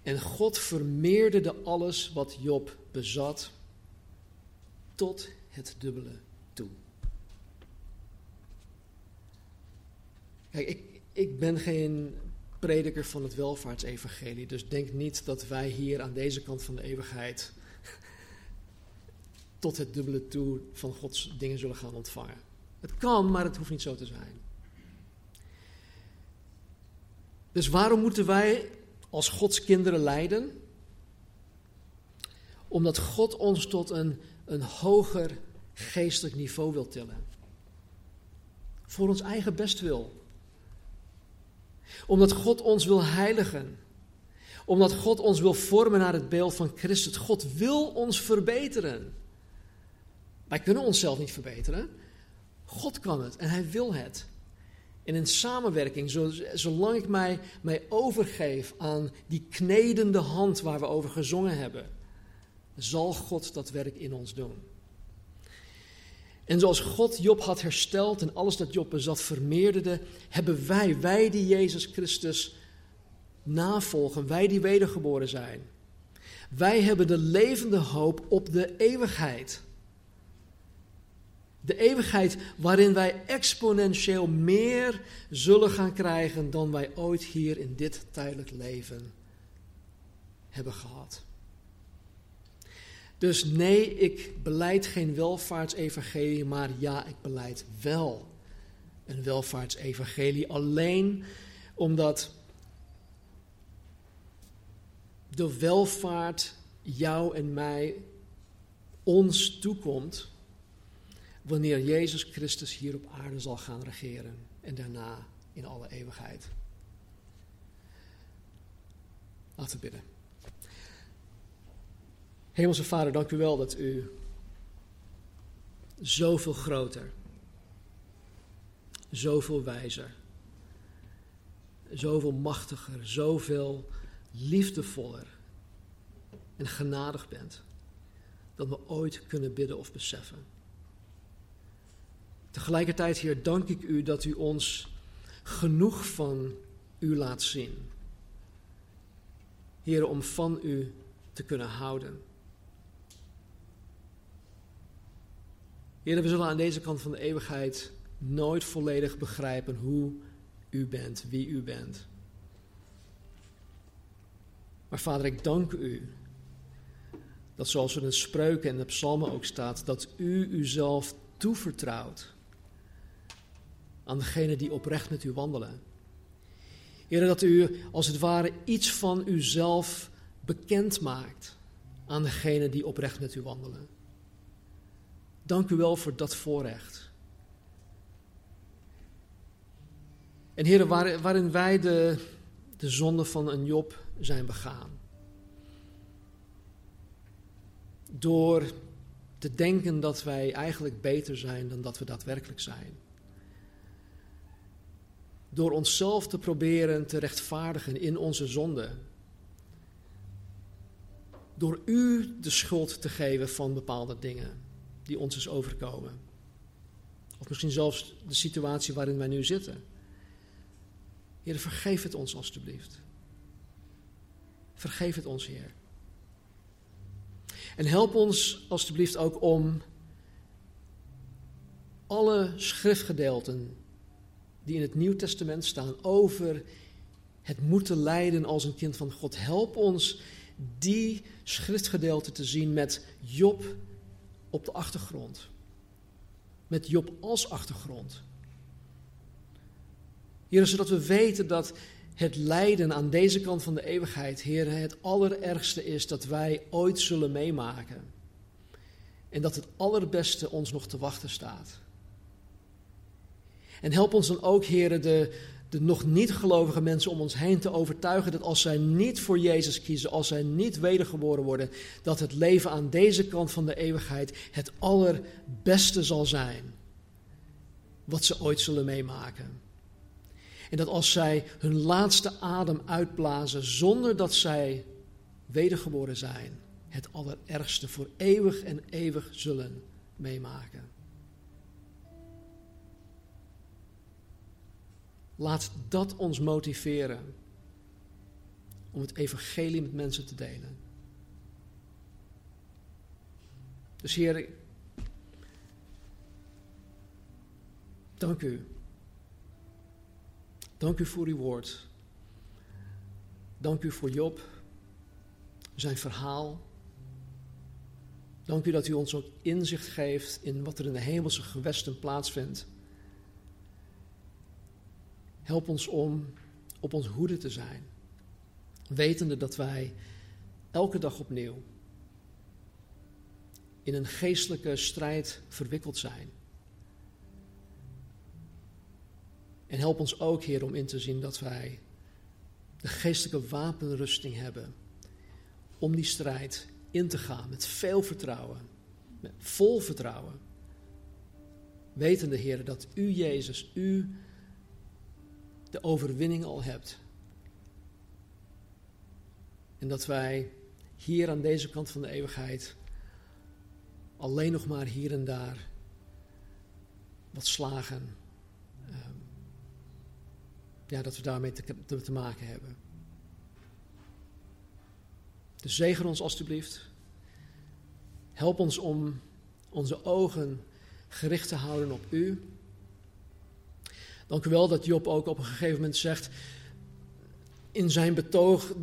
En God vermeerderde alles wat Job bezat tot het dubbele toe. Kijk, ik, ben geen prediker van het welvaartsevangelie, dus denk niet dat wij hier aan deze kant van de eeuwigheid (laughs) tot het dubbele toe van Gods dingen zullen gaan ontvangen. Het kan, maar het hoeft niet zo te zijn. Dus waarom moeten wij als Gods kinderen lijden? Omdat God ons tot een, een hoger geestelijk niveau wil tillen. Voor ons eigen bestwil. Omdat God ons wil heiligen. Omdat God ons wil vormen naar het beeld van Christus. God wil ons verbeteren. Wij kunnen onszelf niet verbeteren. God kan het en hij wil het. En in samenwerking, zolang ik mij, mij overgeef aan die knedende hand waar we over gezongen hebben, zal God dat werk in ons doen. En zoals God Job had hersteld en alles dat Job bezat vermeerderde, hebben wij, wij die Jezus Christus navolgen, wij die wedergeboren zijn, wij hebben de levende hoop op de eeuwigheid. De eeuwigheid waarin wij exponentieel meer zullen gaan krijgen dan wij ooit hier in dit tijdelijk leven hebben gehad. Dus nee, ik beleid geen welvaartsevangelie, maar ja, ik beleid wel een welvaartsevangelie. Alleen omdat de welvaart jou en mij ons toekomt wanneer Jezus Christus hier op aarde zal gaan regeren en daarna in alle eeuwigheid. Laten we bidden. Hemelse Vader, dank u wel dat u zoveel groter, zoveel wijzer, zoveel machtiger, zoveel liefdevoller en genadig bent dan we ooit kunnen bidden of beseffen. Tegelijkertijd, Heer, dank ik u dat u ons genoeg van u laat zien. Heer, om van u te kunnen houden. Heer, we zullen aan deze kant van de eeuwigheid nooit volledig begrijpen hoe u bent, wie u bent. Maar Vader, ik dank u dat zoals er in spreuken en de psalmen ook staat, dat u uzelf toevertrouwt aan degenen die oprecht met u wandelen. Heer, dat u als het ware iets van uzelf bekend maakt aan degenen die oprecht met u wandelen. Dank u wel voor dat voorrecht. En heren, waarin wij de, de zonde van een Job zijn begaan. Door te denken dat wij eigenlijk beter zijn dan dat we daadwerkelijk zijn door onszelf te proberen te rechtvaardigen in onze zonde. Door u de schuld te geven van bepaalde dingen die ons is overkomen. Of misschien zelfs de situatie waarin wij nu zitten. Heer, vergeef het ons alstublieft. Vergeef het ons, Heer. En help ons alstublieft ook om alle schriftgedeelten die in het Nieuw Testament staan over het moeten lijden als een kind van God. Help ons die schriftgedeelte te zien met Job op de achtergrond. Met Job als achtergrond. Heer, zodat we weten dat het lijden aan deze kant van de eeuwigheid, Heer, het allerergste is dat wij ooit zullen meemaken. En dat het allerbeste ons nog te wachten staat. En help ons dan ook, Heer, de, de nog niet gelovige mensen om ons heen te overtuigen dat als zij niet voor Jezus kiezen, als zij niet wedergeboren worden, dat het leven aan deze kant van de eeuwigheid het allerbeste zal zijn wat ze ooit zullen meemaken. En dat als zij hun laatste adem uitblazen zonder dat zij wedergeboren zijn, het allerergste voor eeuwig en eeuwig zullen meemaken. Laat dat ons motiveren om het evangelie met mensen te delen. Dus Heer, dank u. Dank u voor uw woord. Dank u voor Job, zijn verhaal. Dank u dat u ons ook inzicht geeft in wat er in de hemelse gewesten plaatsvindt. Help ons om op ons hoede te zijn, wetende dat wij elke dag opnieuw in een geestelijke strijd verwikkeld zijn. En help ons ook, Heer, om in te zien dat wij de geestelijke wapenrusting hebben om die strijd in te gaan met veel vertrouwen, met vol vertrouwen. Wetende, Heer, dat U, Jezus, U de overwinning al hebt. En dat wij hier aan deze kant van de eeuwigheid alleen nog maar hier en daar wat slagen. Ehm, ja, dat we daarmee te, te, te maken hebben. Dus zegen ons alstublieft. Help ons om onze ogen gericht te houden op U. Dank u wel dat Job ook op een gegeven moment zegt in zijn betoog,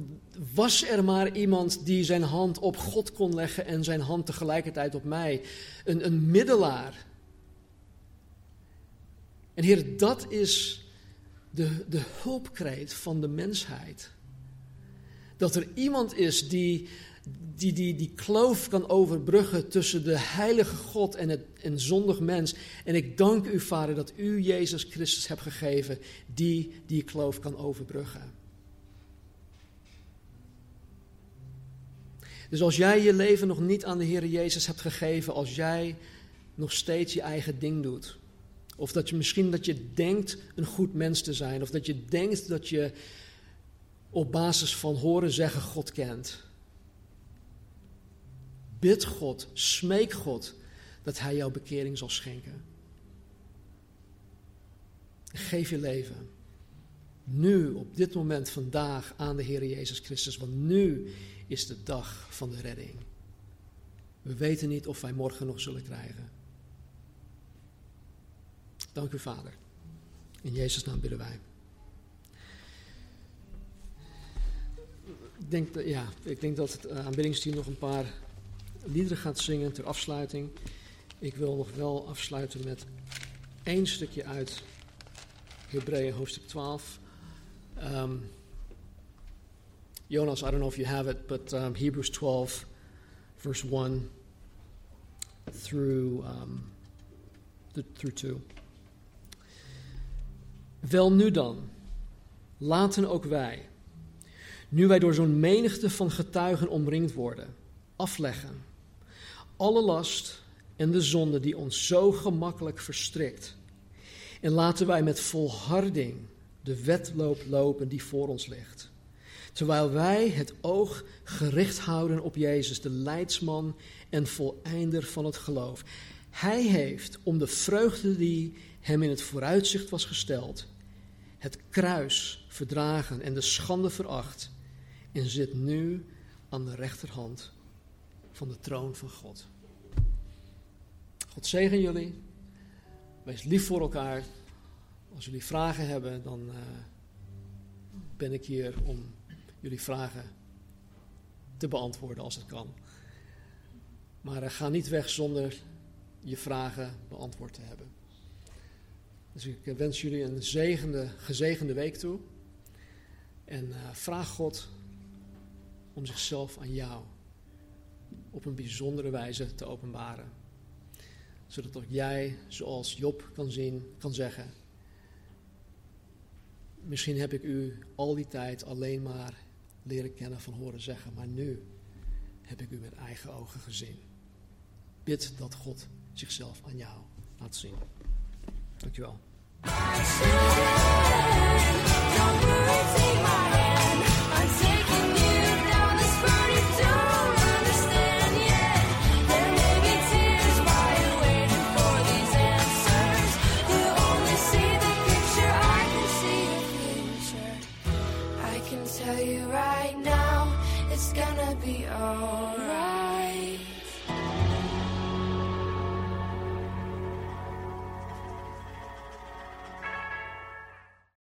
was er maar iemand die zijn hand op God kon leggen en zijn hand tegelijkertijd op mij. Een, een middelaar. En Heer, dat is de, de hulpkreet van de mensheid. Dat er iemand is die die, die die kloof kan overbruggen tussen de heilige God en het en zondig mens. En ik dank u, Vader, dat u Jezus Christus hebt gegeven die die kloof kan overbruggen. Dus als jij je leven nog niet aan de Heer Jezus hebt gegeven, als jij nog steeds je eigen ding doet, of dat je misschien dat je denkt een goed mens te zijn, of dat je denkt dat je op basis van horen zeggen God kent Bid God, smeek God dat Hij jouw bekering zal schenken. Geef je leven nu, op dit moment, vandaag aan de Heer Jezus Christus, want nu is de dag van de redding. We weten niet of wij morgen nog zullen krijgen. Dank u, Vader. In Jezus' naam bidden wij. Ik denk, dat, ja, ik denk dat het eh, aanbiddingsteam nog een paar liederen gaat zingen ter afsluiting. Ik wil nog wel afsluiten met één stukje uit Hebreeën hoofdstuk 12. Um, Jonas, I don't know if you have it, but um, Hebrews 12, verse 1 through, um, through 2. Wel nu dan, laten ook wij, nu wij door zo'n menigte van getuigen omringd worden, afleggen alle last en de zonde die ons zo gemakkelijk verstrikt. En laten wij met volharding de wedloop lopen die voor ons ligt. Terwijl wij het oog gericht houden op Jezus, de leidsman en voleinder van het geloof. Hij heeft, om de vreugde die hem in het vooruitzicht was gesteld, het kruis verdragen en de schande veracht en zit nu aan de rechterhand van de troon van God. God zegen jullie. Wees lief voor elkaar. als jullie vragen hebben, dan ben ik hier om jullie vragen te beantwoorden als het kan. Maar ga niet weg zonder je vragen beantwoord te hebben. Dus ik wens jullie een zegende, gezegende week toe. En vraag God om zichzelf aan jou op een bijzondere wijze te openbaren. Zodat ook jij, zoals Job kan zien, kan zeggen: Misschien heb ik u al die tijd alleen maar leren kennen van horen zeggen, maar nu heb ik u met eigen ogen gezien. Bid dat God zichzelf aan jou laat zien. Dankjewel.